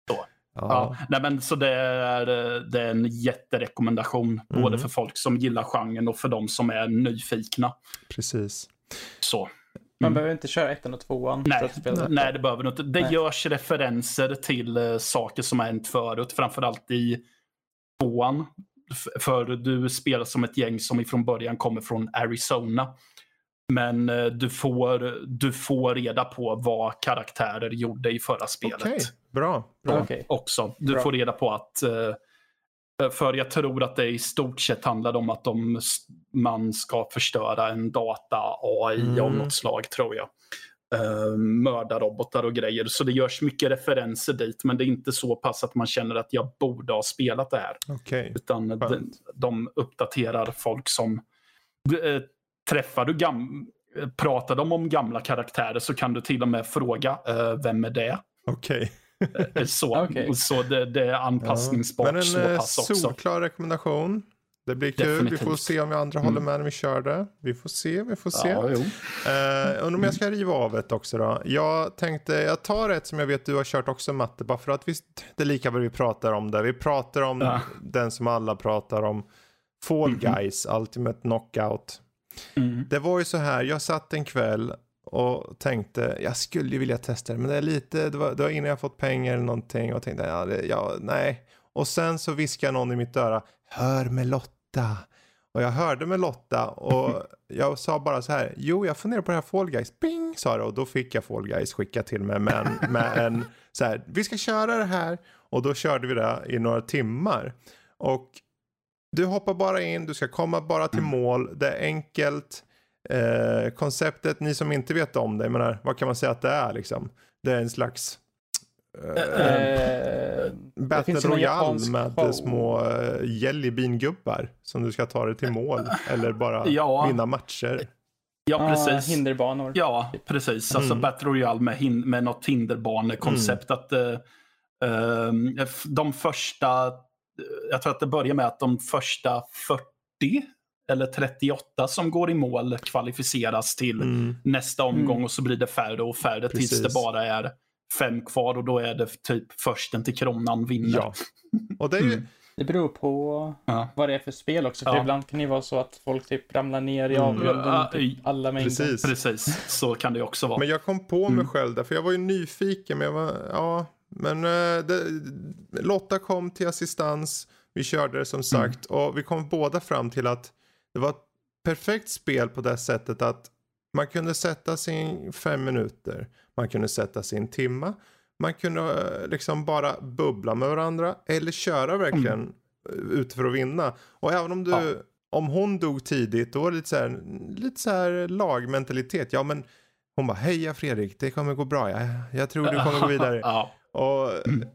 S1: Ja.
S2: ja. Nej, men, så det är, det är en jätterekommendation,
S1: Mm.
S2: både för folk som gillar genren och för de som är nyfikna.
S1: precis.
S2: Så.
S3: Man
S2: Mm.
S3: behöver inte köra ettan och tvåan
S2: Nej,
S3: att spela detta.
S2: nej, det behöver du inte. Det
S3: Nej.
S2: görs referenser till eh, saker som har hänt förut, framförallt i tvåan. För du spelar som ett gäng som ifrån början kommer från Arizona. Men eh, du får, du får reda på vad karaktärer gjorde i förra spelet
S1: Okej, bra. bra.
S3: Okej.
S2: också. Du
S3: Bra.
S2: får reda på att eh, för jag tror att det i stort sett handlar om att de, man ska förstöra en data-AI av
S1: Mm.
S2: något slag tror jag. Uh, mörda robotar och grejer. Så det görs mycket referenser dit. Men det är inte så pass att man känner att jag borde ha spelat det här.
S1: Okej.
S2: Utan de, de uppdaterar folk som... eh, träffar du gam, eh, Pratar de om gamla karaktärer så kan du till och med fråga eh, vem är det?
S1: Okej.
S2: Eh, Så,
S3: Okej.
S2: så det, det är anpassningsbart
S1: Men en
S2: så
S1: eh,
S2: pass också.
S1: solklar rekommendation. Det blir kul. Vi får
S2: Definitivt.
S1: se om vi andra
S2: Mm.
S1: håller med när vi kör det. Vi får se, vi får se.
S2: Ja, jo.
S1: Eh, undrar om jag ska riva av ett också då. Jag tänkte, jag tar ett som jag vet du har kört också Matte, bara för att vi, det är lika vad vi pratar om det. Vi pratar om
S2: Ja.
S1: den som alla pratar om. Fall
S2: Mhm.
S1: Guys, Ultimate Knockout.
S2: Mm.
S1: Det var ju så här, jag satt en kväll och tänkte, jag skulle ju vilja testa det, men det är lite, det var, det var innan jag fått pengar eller någonting och tänkte, ja, det, ja nej. Och sen så viskade någon i mitt öra, hör med Lotta. Och jag hörde med Lotta och jag sa bara så här, jo jag funderar på det här Fall Guys, bing sa det och då fick jag Fall Guys skickat till mig med en, med en så här, vi ska köra det här och då körde vi det i några timmar. Och du hoppar bara in, du ska komma bara till mål, det är enkelt. Eh, konceptet, ni som inte vet om det, jag menar, vad kan man säga att det är liksom? Det är en slags
S3: det
S1: Battle Royale med
S3: show.
S1: små uh, jellybean-gubbar som du ska ta dig till mål eller bara
S2: Ja.
S1: vinna matcher.
S2: Ja,
S3: Ah,
S2: precis.
S3: hinderbanor.
S2: Ja, precis. Alltså
S1: Mm.
S2: Battle Royale med, hin- med något hinderbanekoncept. Att, eh, eh, f- de första, jag tror att det börjar med att de första 40 eller 38 som går i mål kvalificeras till
S1: Mm.
S2: nästa omgång
S3: Mm.
S2: och så blir det färre och färre tills
S1: Precis.
S2: det bara är fem kvar och då är det typ försten till kronan vinner.
S1: Ja. Och det är ju,
S2: Mm.
S3: Det beror på
S2: Ja.
S3: vad det är för spel också. För
S2: Ja.
S3: ibland kan det vara så att folk typ ramlar ner i
S1: Mm.
S3: avgrunden.
S2: Ja,
S3: typ alla mängder.
S1: precis.
S2: Precis, så kan det också vara.
S1: Men jag kom på mig
S2: Mm.
S1: själv där, för jag var ju nyfiken. Men jag var, ja, men eh, det, Lotta kom till assistans. Vi körde det som sagt. Och vi kom båda fram till att det var ett perfekt spel på det sättet att man kunde sätta sig i fem minuter. Man kunde sätta en timma. Man kunde eh, liksom bara bubbla med varandra. Eller köra verkligen eh, ut för att vinna. Och även om du,
S2: Ja.
S1: om hon dog tidigt, då var det lite så här, lite så här lagmentalitet. Ja men hon bara, heja Fredrik, det kommer gå bra. Jag, jag tror du kommer gå vidare.
S2: ja.
S1: Och
S2: Mm.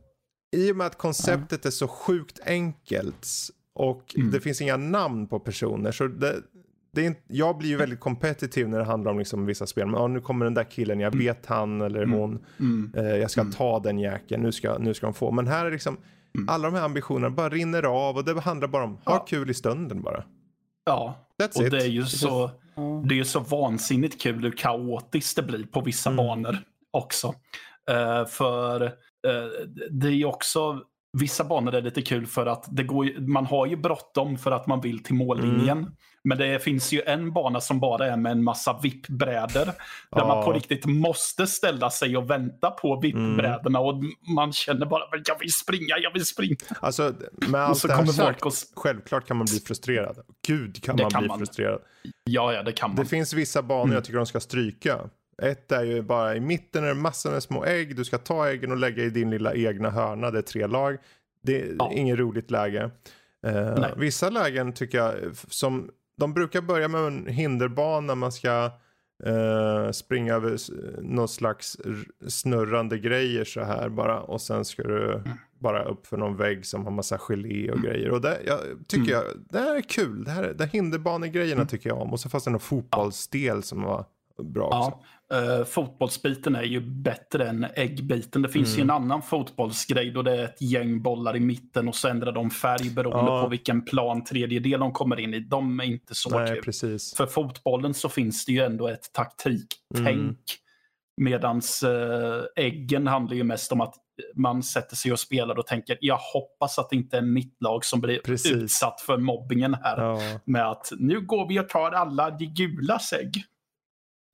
S1: i och med att konceptet är så sjukt enkelt och
S2: Mm.
S1: det finns inga namn på personer så det, det är inte, jag blir ju väldigt kompetitiv när det handlar om liksom vissa spel. Men ja, nu kommer den där killen, jag vet han eller
S2: Mm.
S1: hon.
S2: Mm.
S1: Eh, jag ska
S2: Mm.
S1: ta den jäkeln, nu ska, nu ska de få. Men här är liksom,
S2: Mm.
S1: alla de här ambitionerna bara rinner av och det handlar bara om, ha
S2: Ja.
S1: kul i stunden bara.
S2: ja.
S1: That's
S2: Och
S1: it.
S2: det är ju så, det är ju så vansinnigt kul hur kaotiskt det blir på vissa
S1: Mm.
S2: banor också. Eh, för eh, det är ju också, vissa banor är lite kul för att det går, man har ju bråttom för att man vill till mållinjen.
S1: Mm.
S2: Men det finns ju en bana som bara är med en massa vippbrädor. Där
S1: Ja.
S2: man på riktigt måste ställa sig och vänta på vippbrädorna. Och man känner bara, "Men jag vill springa, jag vill springa.
S1: Alltså med
S2: Och
S1: allt
S2: så
S1: det här sagt,
S2: och...
S1: självklart kan man bli frustrerad. Gud kan
S2: Det
S1: man
S2: kan
S1: bli
S2: man.
S1: frustrerad.
S2: Ja, ja, det kan man.
S1: Det finns vissa banor
S2: Mm.
S1: jag tycker de ska stryka. Ett är ju bara i mitten är det massor med små ägg. Du ska ta äggen och lägga i din lilla egna hörna. Det är tre lag. Det är
S2: Ja.
S1: inget roligt läge.
S2: Nej.
S1: vissa lägen tycker jag som de brukar börja med en hinderbana. Man ska eh, springa över någon slags snurrande grejer så här bara. Och sen ska du
S2: Mm.
S1: bara upp för någon vägg som har massa gelé och grejer. Och det jag, tycker jag, det här är kul. Det här, det hinderbanegrejerna
S2: Mm.
S1: tycker jag om. Och så fanns det någon fotbollsdel som var bra också.
S2: Eh, fotbollsbiten är ju bättre än äggbiten. Det finns ju
S1: Mm.
S2: en annan fotbollsgrej då det är ett gäng bollar i mitten och så ändrar de färg beroende
S1: Ja.
S2: på vilken plan tredjedel de kommer in i. De är inte så
S1: Nej,
S2: kul.
S1: precis.
S2: För fotbollen så finns det ju ändå ett taktiktänk.
S1: Mm.
S2: Medans eh, äggen handlar ju mest om att man sätter sig och spelar och tänker jag hoppas att det inte är mitt lag som blir
S1: Precis.
S2: utsatt för mobbingen här.
S1: Ja.
S2: Med att nu går vi och tar alla de gula ägg.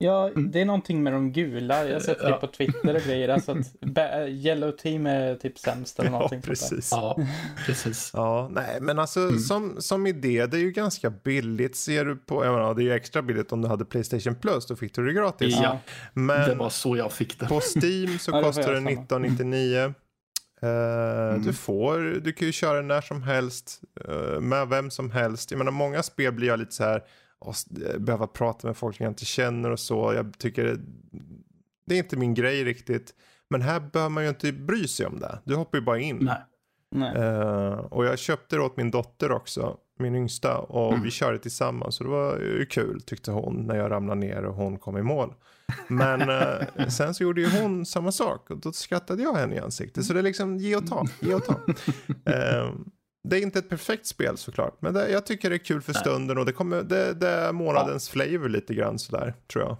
S3: Ja,
S2: Mm.
S3: det är någonting med de gula. Jag har sett det
S2: Ja.
S3: på Twitter och grejer. Alltså att Yellow Team är typ sämst eller
S1: ja,
S3: någonting. där.
S1: precis.
S2: Ja, precis.
S1: Ja, nej, men alltså
S2: Mm.
S1: som, som idé, det är ju ganska billigt. Ser du på, jag menar, det är ju extra billigt om du hade Playstation Plus, då fick du det gratis.
S2: Ja.
S1: Men
S2: Det var så jag fick det.
S1: på Steam så
S3: Ja,
S1: kostar det
S3: jag samma.
S1: 1999. Eh,
S2: Mm.
S1: Du får, du kan ju köra när som helst, eh, med vem som helst. Jag menar många spel blir jag lite så här, "Åh, s- eh, behöva prata med folk jag inte känner och så. Jag tycker det, det är inte min grej riktigt. Men här behöver man ju inte bry sig om det. Du hoppar ju bara in.
S2: Nej.
S3: Nej.
S1: Eh, och jag köpte det åt min dotter också, min yngsta. Och
S2: Mm.
S1: vi körde tillsammans. Så det var ju kul tyckte hon när jag ramlade ner och hon kom i mål. Men eh, sen så gjorde ju hon samma sak och då skrattade jag henne i ansiktet. Så det är liksom ge och ta, ge och ta. Eh, det är inte ett perfekt spel såklart. Men det, jag tycker det är kul för
S2: Nej.
S1: stunden och det, kommer, det, det är månadens flavor lite grann sådär tror jag.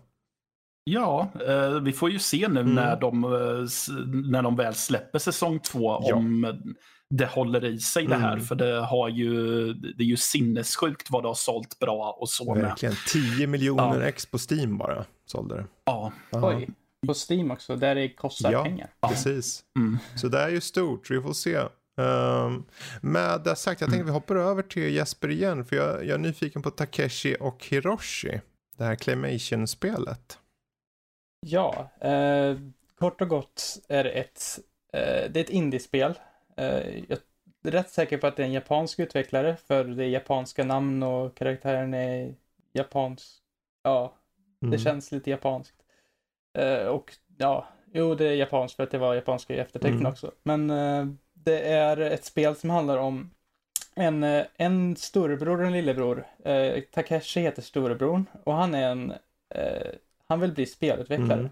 S2: Ja, eh, vi får ju se nu
S1: Mm.
S2: när, de, eh, när de väl släpper säsong två
S1: Ja.
S2: om det håller i sig det här.
S1: Mm.
S2: För det, har ju, det är ju sinnessjukt vad det har sålt bra och så med.
S1: Verkligen 10 miljoner
S2: Ja.
S1: ex på Steam bara sålde det.
S2: Ja,
S1: Aha.
S3: Oj. På Steam också, där det kostar
S1: Ja.
S3: pengar.
S1: Precis.
S2: mm.
S1: Så det är ju stort, vi får se. Um, med det sagt, jag tänker vi hoppar över till Jesper igen. För jag, jag är nyfiken på Takeshi och Hiroshi. Det här Claymation-spelet.
S3: Ja, eh, kort och gott är det ett, eh, det är ett indiespel. Eh, jag är rätt säker på att det är en japansk utvecklare, för det är japanska namn och karaktären är japansk. Ja, det
S1: Mm.
S3: känns lite japanskt. Eh, och ja, jo det är japanskt för att det var japanska eftertecken
S1: Mm.
S3: också. Men eh, det är ett spel som handlar om en, eh, en storebror och en lillebror. Eh, Takeshi heter storebror och han är en eh, han vill bli spelutvecklare.
S1: Mm.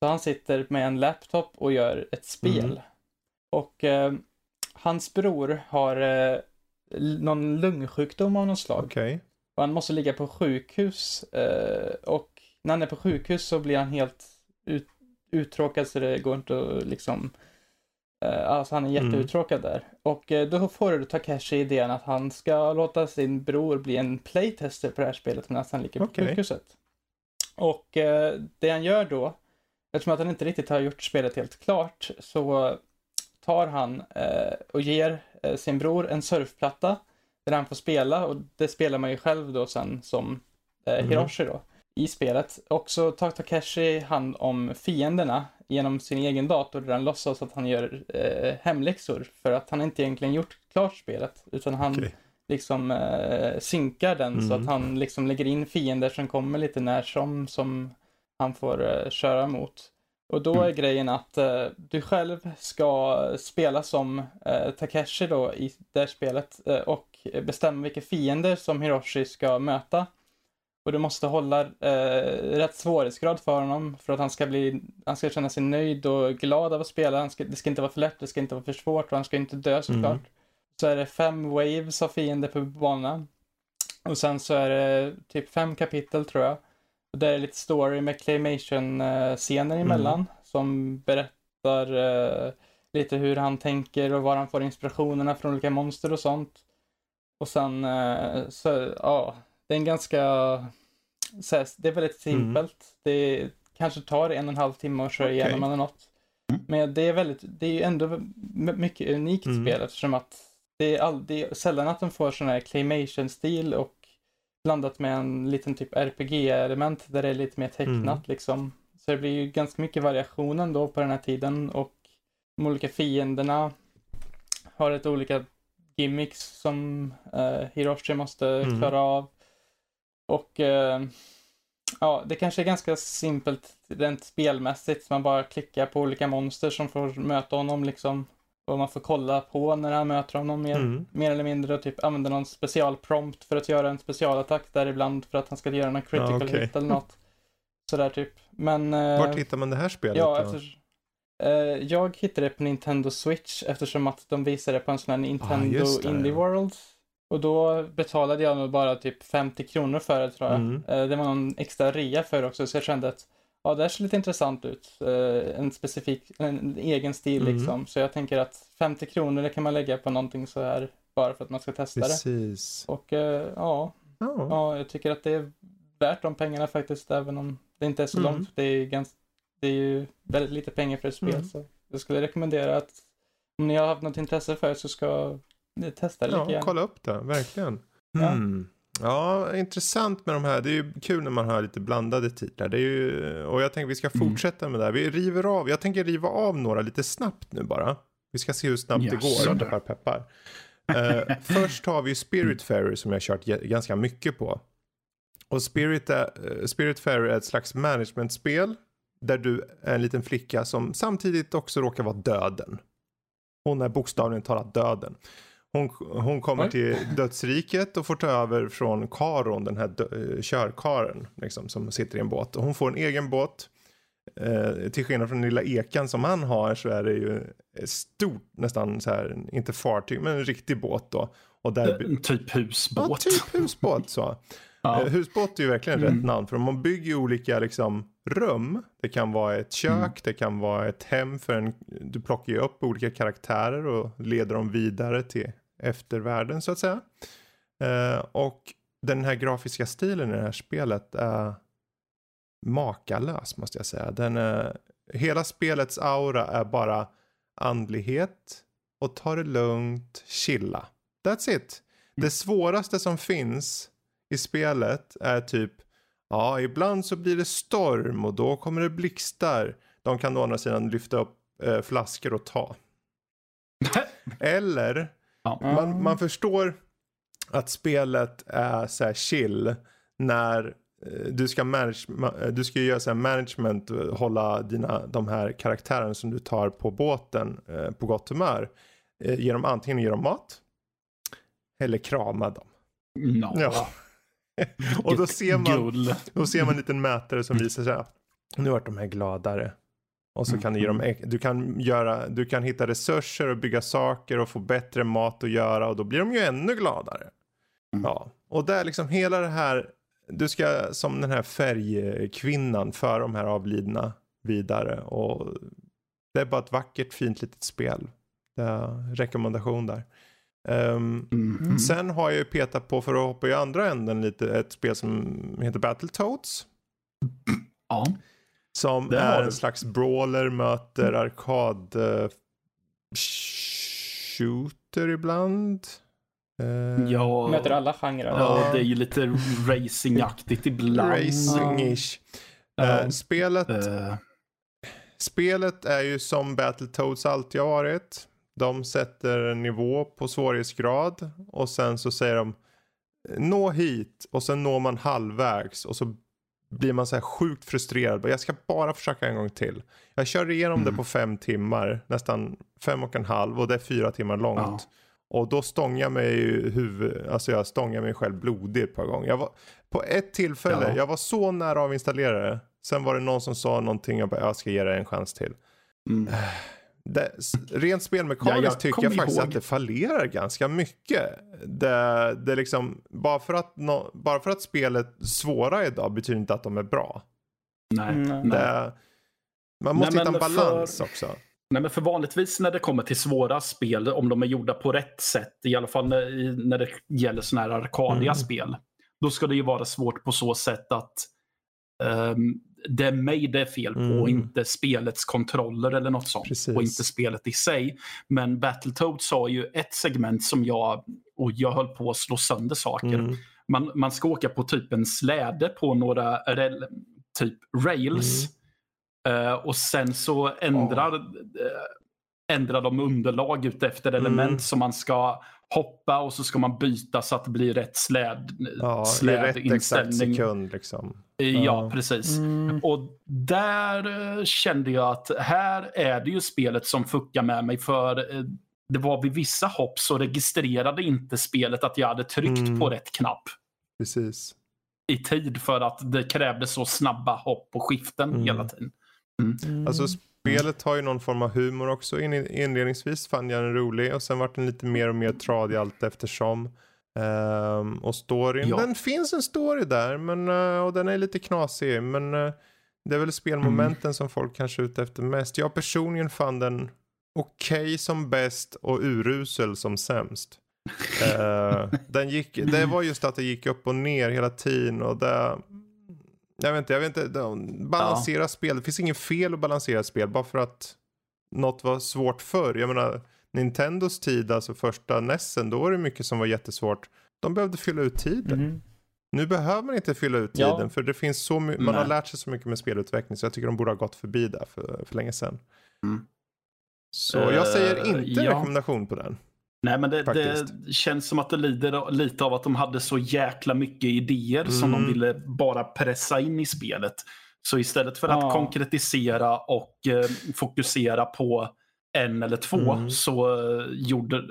S3: Så han sitter med en laptop och gör ett spel.
S1: Mm.
S3: Och eh, hans bror har eh, någon lungsjukdom av något slag.
S1: Okej.
S3: Och han måste ligga på sjukhus. Eh, och när han är på sjukhus så blir han helt ut, uttråkad så det går inte att liksom... Eh, alltså han är
S1: Mm.
S3: jätteuttråkad där. Och eh, då får du Takeshi idén att han ska låta sin bror bli en playtester på det här spelet medan han ligger på
S1: Okej.
S3: sjukhuset. Och eh, det han gör då, eftersom att han inte riktigt har gjort spelet helt klart, så tar han och ger sin bror en surfplatta där han får spela och det spelar man ju själv då sen som
S1: Mm.
S3: Hiroshi då i spelet. Och så tar Takeshi hand om fienderna genom sin egen dator där han låtsas att han gör eh, hemläxor för att han inte egentligen gjort klart spelet utan han
S1: Okej.
S3: liksom eh, synkar den så
S1: Mm.
S3: att han liksom lägger in fiender som kommer lite när som som han får eh, köra mot. Och då är
S2: Mm.
S3: grejen att eh, du själv ska spela som eh, Takeshi då i det här spelet eh, och bestämma vilka fiender som Hiroshi ska möta. Och du måste hålla eh, rätt svårighetsgrad för honom för att han ska bli, han ska känna sig nöjd och glad av att spela. Han ska, det ska inte vara för lätt, det ska inte vara för svårt och han ska inte dö såklart.
S1: Mm.
S3: Så är det fem waves av fiender på banan. Och sen så är det typ fem kapitel tror jag. Och där är lite story med claymation-scener emellan som berättar eh, lite hur han tänker och var han får inspirationerna från olika monster och sånt. Och sen eh, så, ja, det är en ganska, här, det är väldigt simpelt. Det kanske tar en och en halv timme att köra
S1: Okej.
S3: igenom eller något.
S2: Mm.
S3: Men det är väldigt, det är ju ändå mycket unikt
S1: Mm.
S3: spel eftersom att det är, all, det är sällan att de får sån här claymation-stil och blandat med en liten typ RPG-element där det är lite mer tecknat
S1: Mm.
S3: liksom. Så det blir ju ganska mycket variation ändå på den här tiden och de olika fienderna har ett olika gimmicks som eh, Hiroshi måste
S1: Mm.
S3: klara av. Och eh, ja, det kanske är ganska simpelt rent spelmässigt. Man bara klickar på olika monster som får möta honom liksom. Och man får kolla på när han möter honom mer,
S1: Mm.
S3: mer eller mindre och typ använda någon specialprompt för att göra en specialattack där ibland för att han ska göra någon critical
S1: Ja, okej.
S3: hit eller något. Sådär typ. Men... eh,
S1: Vart hittar man det här spelet
S3: Ja,
S1: då?
S3: efter, eh, jag hittade det på Nintendo Switch eftersom att de visade det på en sån här Nintendo
S1: Ah, just det,
S3: Indie
S1: ja.
S3: World. Och då betalade jag nog bara typ 50 kronor för det tror jag.
S1: Mm.
S3: Eh, det var någon extra rea för det också så jag kände att ja, det här ser lite intressant ut. Eh, en specifik, en egen stil
S1: Mm.
S3: liksom. Så jag tänker att 50 kronor det kan man lägga på någonting så här bara för att man ska testa det.
S1: Precis.
S3: Och eh, ja,
S1: Ja.
S3: Ja, jag tycker att det är värt de pengarna faktiskt, även om det inte är så
S1: Mm.
S3: långt. Det är, ganska, det är ju väldigt lite pengar för ett spel.
S1: Mm.
S3: Så jag skulle rekommendera att om ni har haft något intresse för det så ska testa det lika
S1: Ja,
S3: gärna.
S1: kolla upp det, verkligen.
S3: Ja.
S1: Hmm. Ja, intressant med de här. Det är ju kul när man har lite blandade titlar. Det är ju, och jag tänker vi ska
S2: Mm.
S1: fortsätta med det här. Vi river av, jag tänker riva av några lite snabbt nu bara. Vi ska se hur snabbt det
S2: Jaså,
S1: går.
S2: du.
S1: Peppar, peppar. Eh, först har vi Spirit Fairy som jag har kört ganska mycket på. Och Spirit, eh, Spirit Fairy är ett slags managementspel där du är en liten flicka som samtidigt också råkar vara döden. Hon är bokstavligen talat döden. Hon, hon kommer
S3: Oj.
S1: till dödsriket och får ta över från Karon, den här dö- eh, körkaren liksom, som sitter i en båt. Och hon får en egen båt. Eh, till skillnad från den lilla ekan som han har så är det ju stort, nästan så här, inte fartyg, men en riktig båt då. Och där,
S2: En typ
S1: ja,
S2: husbåt.
S1: typ husbåt så.
S2: Ja.
S1: Eh, Husbåt är ju verkligen
S2: Mm.
S1: rätt namn för man bygger ju olika liksom, rum. Det kan vara ett kök,
S2: Mm.
S1: det kan vara ett hem för en, du plockar ju upp olika karaktärer och leder dem vidare till eftervärlden så att säga. Eh, och den här grafiska stilen i det här spelet är makalös måste jag säga. Den är, hela spelets aura är bara andlighet och ta det lugnt, chilla. That's it. Det svåraste som finns i spelet är typ Ja, ibland så blir det storm och då kommer det blixtar. De kan å andra sidan lyfta upp eh, flaskor och ta. Eller
S2: Ja.
S1: man, man förstår att spelet är så här chill när eh, du ska, manage, ma- eh, du ska göra så här management och hålla dina, de här karaktärerna som du tar på båten eh, på gott humör. Eh, ge dem, antingen ge dem mat eller krama dem.
S2: No.
S1: Ja. och då ser, man, då ser man en liten mätare som visar sig. Nu vart de här gladare. Och så kan du, ge dem,
S2: Mm.
S1: du, kan göra, du kan hitta resurser och bygga saker och få bättre mat att göra och då blir de ju ännu gladare.
S2: Mm.
S1: Ja, och där liksom hela det här, du ska som den här färgkvinnan för de här avlidna vidare och det är bara ett vackert fint litet spel. Rekommendation där. Ehm,
S2: Mm.
S1: Sen har jag ju petat på för att hoppa i andra änden lite ett spel som heter Battletoads.
S2: Ja.
S1: Som
S2: Det
S1: är
S2: du.
S1: en slags brawler möter arkad shooter ibland. Eh,
S2: Ja,
S3: Möter alla genrer.
S2: ja, det är ju lite racingaktigt ibland.
S1: Racing-ish.
S2: Ja.
S1: Eh, spelet,
S2: Eh,
S1: spelet är ju som Battletoads alltid har varit. De sätter en nivå på svårighetsgrad och sen så säger de nå hit och sen når man halvvägs och så blir man så här sjukt frustrerad. Jag ska bara försöka en gång till. Jag kör igenom
S2: Mm.
S1: det på fem timmar, nästan fem och en halv och det är fyra timmar långt.
S2: Ja.
S1: Och då stångar jag mig huvud, alltså jag stångar mig själv blodig ett par gånger. Jag var, på ett tillfälle,
S2: Ja.
S1: jag var så nära av att installera det. Sen var det någon som sa någonting, jag bara, jag ska ge det en chans till.
S2: mm.
S1: Det, rent spelmekaniskt
S2: Ja, jag
S1: tycker jag faktiskt
S2: ihåg.
S1: att det fallerar ganska mycket. Det, det liksom, bara, för att no, bara för att spelet svåra idag betyder inte att de är bra.
S2: Nej,
S3: Mm.
S2: nej.
S1: Det, man måste
S2: Nej,
S1: hitta en balans
S2: för-
S1: också.
S2: Nej, men för vanligtvis när det kommer till svåra spel, om de är gjorda på rätt sätt, i alla fall när, när det gäller sådana här arkadiga
S1: Mm.
S2: spel, då ska det ju vara svårt på så sätt att ehm, det är mig det är fel på,
S1: Mm.
S2: inte spelets kontroller eller något sånt.
S1: Precis.
S2: Och inte spelet i sig. Men Battletoads har ju ett segment som jag, och jag höll på att slå sönder saker.
S1: Mm.
S2: Man, man ska åka på typ en släde på några rel, typ rails. Eh, och sen så ändrar, eh, ändrar de underlag utefter element
S1: Mm.
S2: som man ska hoppa och så ska man byta så att det blir rätt släd,
S1: Ja, i rätt exakt
S2: slädinställning.
S1: sekund liksom.
S2: Ja,
S1: Ja.
S2: precis.
S3: Mm.
S2: Och där eh, kände jag att här är det ju spelet som fuckar med mig för eh, det var vid vissa hopp så registrerade inte spelet att jag hade tryckt
S1: Mm.
S2: på rätt knapp
S1: Precis.
S2: i tid för att det krävdes så snabba hopp och skiften
S1: Mm.
S2: hela tiden.
S3: Mm.
S1: Alltså spelet har ju någon form av humor också. In, inledningsvis fann jag den rolig och sen vart den lite mer och mer tradig allt eftersom. Ehm, och storyn,
S2: Ja.
S1: den finns en story där men, eh, och den är lite knasig men eh, det är väl spelmomenten
S2: Mm.
S1: som folk kanske är ute efter mest. Jag personligen fann den okej som bäst och urusel som sämst. Eh, den gick, det var just att det gick upp och ner hela tiden och det, jag vet inte, jag vet inte, balansera spel, det finns inget fel att balansera spel bara för att något var svårt förr. Jag menar, Nintendos tid, alltså första Nessen, då var det mycket som var jättesvårt. De behövde fylla ut tiden.
S3: Mhm.
S1: Nu behöver man inte fylla ut
S3: Ja.
S1: tiden för det finns så my- man har lärt sig så mycket med spelutveckling så jag tycker de borde ha gått förbi där för, för länge sedan.
S2: Mm.
S1: Så jag säger
S2: Eh,
S1: inte
S2: ja.
S1: rekommendation på den.
S2: Nej, men det, det känns som att det lider lite av att de hade så jäkla mycket idéer som
S1: Mm.
S2: de ville bara pressa in i spelet. Så istället för att
S3: Ja.
S2: konkretisera och eh, fokusera på en eller två
S1: Mm.
S2: så eh, gjorde,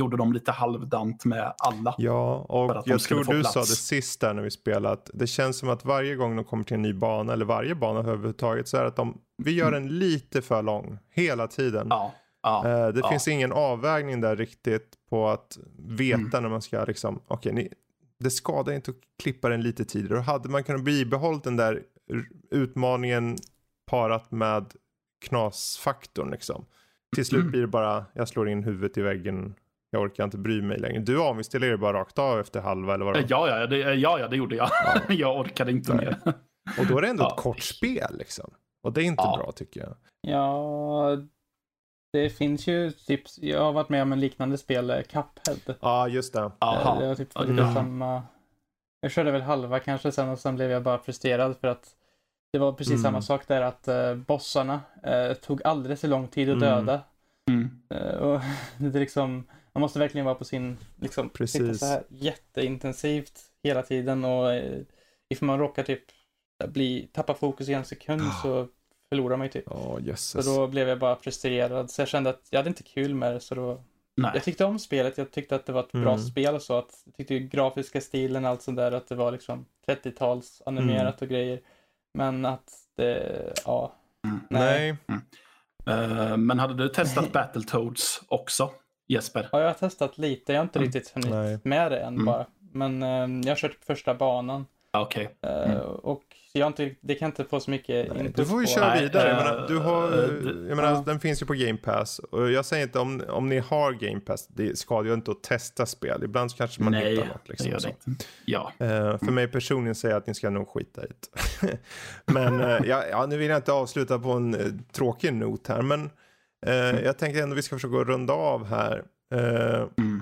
S2: gjorde de lite halvdant med alla.
S1: Ja, och jag tror du
S2: plats.
S1: sa det sist där när vi spelade att det känns som att varje gång de kommer till en ny bana eller varje bana överhuvudtaget så är det att de, vi gör den lite för lång hela tiden.
S2: Mm. Ja, ja,
S1: Eh, det
S2: ja.
S1: finns ingen avvägning där riktigt på att veta
S2: Mm.
S1: när man ska liksom, okej, ni- det skadar inte att klippa den lite tidigare. Och hade man kunnat bibehålla den där utmaningen parat med knasfaktorn liksom. Till slut
S2: Mm.
S1: blir det bara, jag slår in huvudet i väggen, jag orkar inte bry mig längre. Du avinstallerar bara rakt av efter halva eller vad det
S2: Eh,
S1: var.
S2: ja, ja, det, ja, ja, det gjorde jag. jag orkade inte
S1: Nej.
S2: mer.
S1: Och då är det ändå
S2: Ja.
S1: ett kort spel liksom. Och det är inte
S2: Ja.
S1: bra tycker jag.
S3: Ja, det finns ju typ, jag har varit med om en liknande spel, eh, Cuphead.
S1: Ja, just det.
S2: Aha.
S3: Det var typ
S2: ja.
S3: samma. Jag körde väl halva kanske sen och sen blev jag bara frustrerad för att det var precis
S1: Mm.
S3: samma sak där att uh, bossarna eh, tog alldeles för lång tid att
S1: Mm.
S3: döda.
S2: Mm.
S3: Eh, och det är liksom, man måste verkligen vara på sin, liksom,
S1: Precis.
S3: så här jätteintensivt hela tiden och uh, ifall man råkar typ bli, tappa fokus i en sekund
S1: Ah.
S3: så förlorar man ju typ.
S1: Ja,
S3: Så då blev jag bara frustrerad. Så jag kände att jag hade inte kul med det så då
S2: Nej.
S3: Jag tyckte om spelet, jag tyckte att det var ett bra
S1: Mm.
S3: spel och så. Att, jag tyckte ju grafiska stilen och allt sånt där, att det var liksom 30-tals animerat och grejer. Men att det, ja.
S1: Nej.
S2: Eh, men hade du testat Battletoads också, Jesper?
S3: Ja, jag har testat lite, jag har inte
S2: Mm.
S3: riktigt hunnit
S1: Nej.
S3: med det än
S2: Mm.
S3: bara. Men eh, jag har kört första banan.
S2: Okej.
S3: eh,
S2: Mm.
S3: Och jag inte, det kan inte få så mycket
S1: Nej,
S3: input
S1: du får ju
S3: på.
S1: köra
S2: Nej,
S1: vidare. Jag
S2: eh,
S1: menar, du har,
S2: eh, det-
S1: jag menar,
S3: ja.
S1: Den finns ju på Game Pass. Och jag säger inte om, om ni har Game Pass, det skadar ju inte att testa spel. Ibland så kanske man
S2: Nej,
S1: hittar något.
S2: det
S1: Liksom,
S2: det inte. Ja.
S1: Eh, för mig personligen säger jag att ni ska nog skita i det. men eh, ja, ja, nu vill jag inte avsluta på en uh, tråkig not här. Men eh, jag tänkte ändå vi ska försöka runda av här. Eh,
S2: Mm.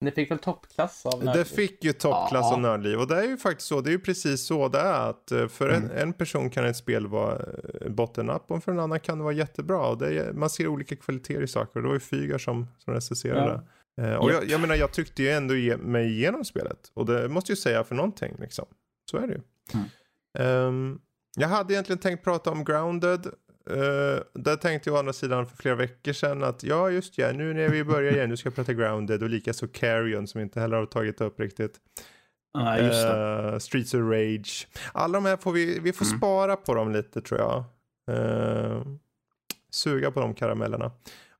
S3: Det fick väl toppklass av
S1: det
S3: Nördliv.
S1: fick ju toppklass
S2: Ja.
S1: och nördliv. Och det är ju faktiskt så. Det är ju precis så det är. Att eh, för en,
S2: Mm.
S1: en person kan ett spel vara eh, bottom-up och för en annan kan det vara jättebra. Och det är, man ser olika kvaliteter i saker. Och det var ju Fygar som, som recenserade. Eh, och jag, jag menar, jag tyckte ju ändå ge, mig igenom spelet. Och det måste ju säga för någonting liksom. Så är det ju.
S2: Mm.
S1: Ehm, jag hade egentligen tänkt prata om Grounded. Uh, där tänkte jag å andra sidan för flera veckor sedan att ja just ja, nu när vi börjar igen, nu ska jag prata Grounded och likaså Carrion som inte heller har tagit upp riktigt.
S2: Det.
S1: Eh, Streets of Rage. Alla de här får vi, vi får
S2: Mm.
S1: spara på dem lite tror jag. Eh, suga på de karamellerna.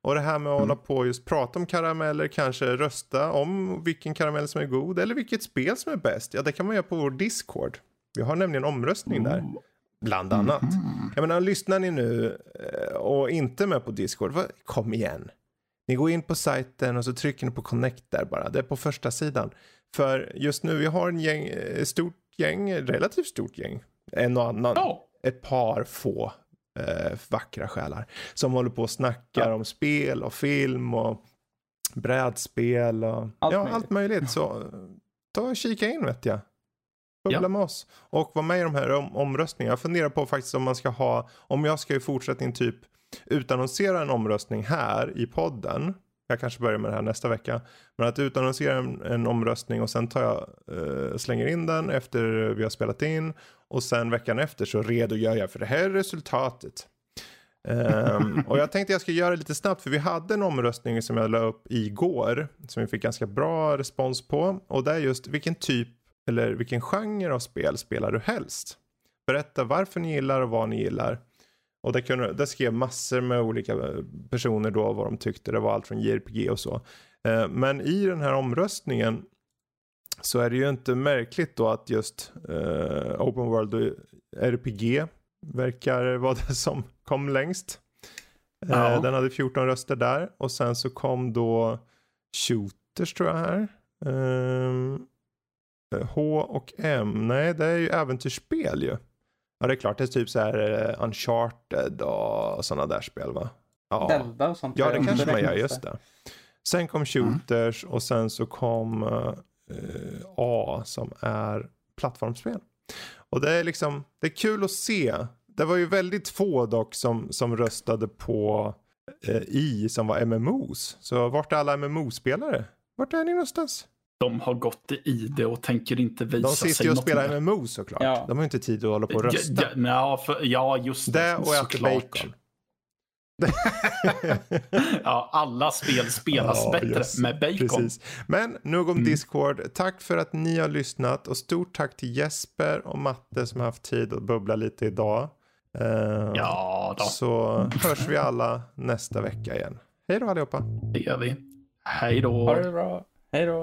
S1: Och det här med att
S2: Mm.
S1: hålla på och just prata om karameller, kanske rösta om vilken karamell som är god eller vilket spel som är bäst. Ja, det kan man göra på vår Discord. Vi har nämligen omröstning där,
S2: Ooh.
S1: Bland annat.
S2: Mm.
S1: Jag menar, lyssnar ni nu eh, och inte med på Discord, vad- kom igen. Ni går in på sajten och så trycker ni på connect där bara. Det är på första sidan. För just nu, vi har en gäng, ett stort gäng, relativt stort gäng. En och annan.
S2: Ja.
S1: Ett par få eh, vackra själar. Som håller på och snackar
S2: Ja.
S1: om spel och film och brädspel och
S3: Allt
S1: ja,
S3: möjligt.
S1: allt möjligt. Så eh, ta och kika in vet jag. Bubbla
S2: Ja.
S1: med oss. Och vara med i de här om omröstningarna. Jag funderar på faktiskt om man ska ha, om jag ska i fortsättning typ utannonsera en omröstning här i podden. Jag kanske börjar med det här nästa vecka. Men att utannonsera en, en omröstning och sen tar jag, eh, slänger in den efter vi har spelat in. Och sen veckan efter så redogör jag för det här är resultatet. Ehm, och jag tänkte jag skulle göra det lite snabbt för vi hade en omröstning som jag la upp igår. Som vi fick ganska bra respons på. Och det är just vilken typ eller vilken genre av spel spelar du helst? Berätta varför ni gillar och vad ni gillar. Och det, kunde, det skrev massor med olika eh, personer då vad de tyckte. Det var allt från JRPG och så. Eh, Men i den här omröstningen så är det ju inte märkligt då att just eh, Open World och RPG verkar vara det som kom längst.
S2: Ja.
S1: Den hade 14 röster där och sen så kom då Shooters tror jag här. Ehm, H och M, nej det är ju äventyrsspel ju. Ja det är klart, det är typ så här uh, Uncharted och sådana där spel va? Ja,
S3: Zelda och sånt.
S1: ja det kanske man gör, just det. Sen kom Shooters och sen så kom eh, A som är plattformsspel. Och det är liksom, det är kul att se. Det var ju väldigt få dock som, som röstade på eh, I som var MMOs. Så vart är alla MMO-spelare? Vart är ni någonstans?
S2: De har gått i det och tänker inte visa
S1: De
S2: sig
S1: sitter ju och spelar
S2: mer.
S1: MMO såklart.
S3: Ja.
S1: De har ju inte tid att hålla på och rösta.
S2: Ja, ja, för, ja, just det.
S1: det och äter bacon.
S2: Ja, alla spel spelas
S1: Ja,
S2: bättre
S1: yes.
S2: med bacon.
S1: Precis. Men nog om
S2: Mm.
S1: Discord. Tack för att ni har lyssnat och stort tack till Jesper och Matte som har haft tid att bubbla lite idag. Eh,
S2: Ja, då,
S1: Så hörs vi alla nästa vecka igen. Hej då allihopa.
S2: det gör vi. Hej då.
S3: Ha det bra. Hej då!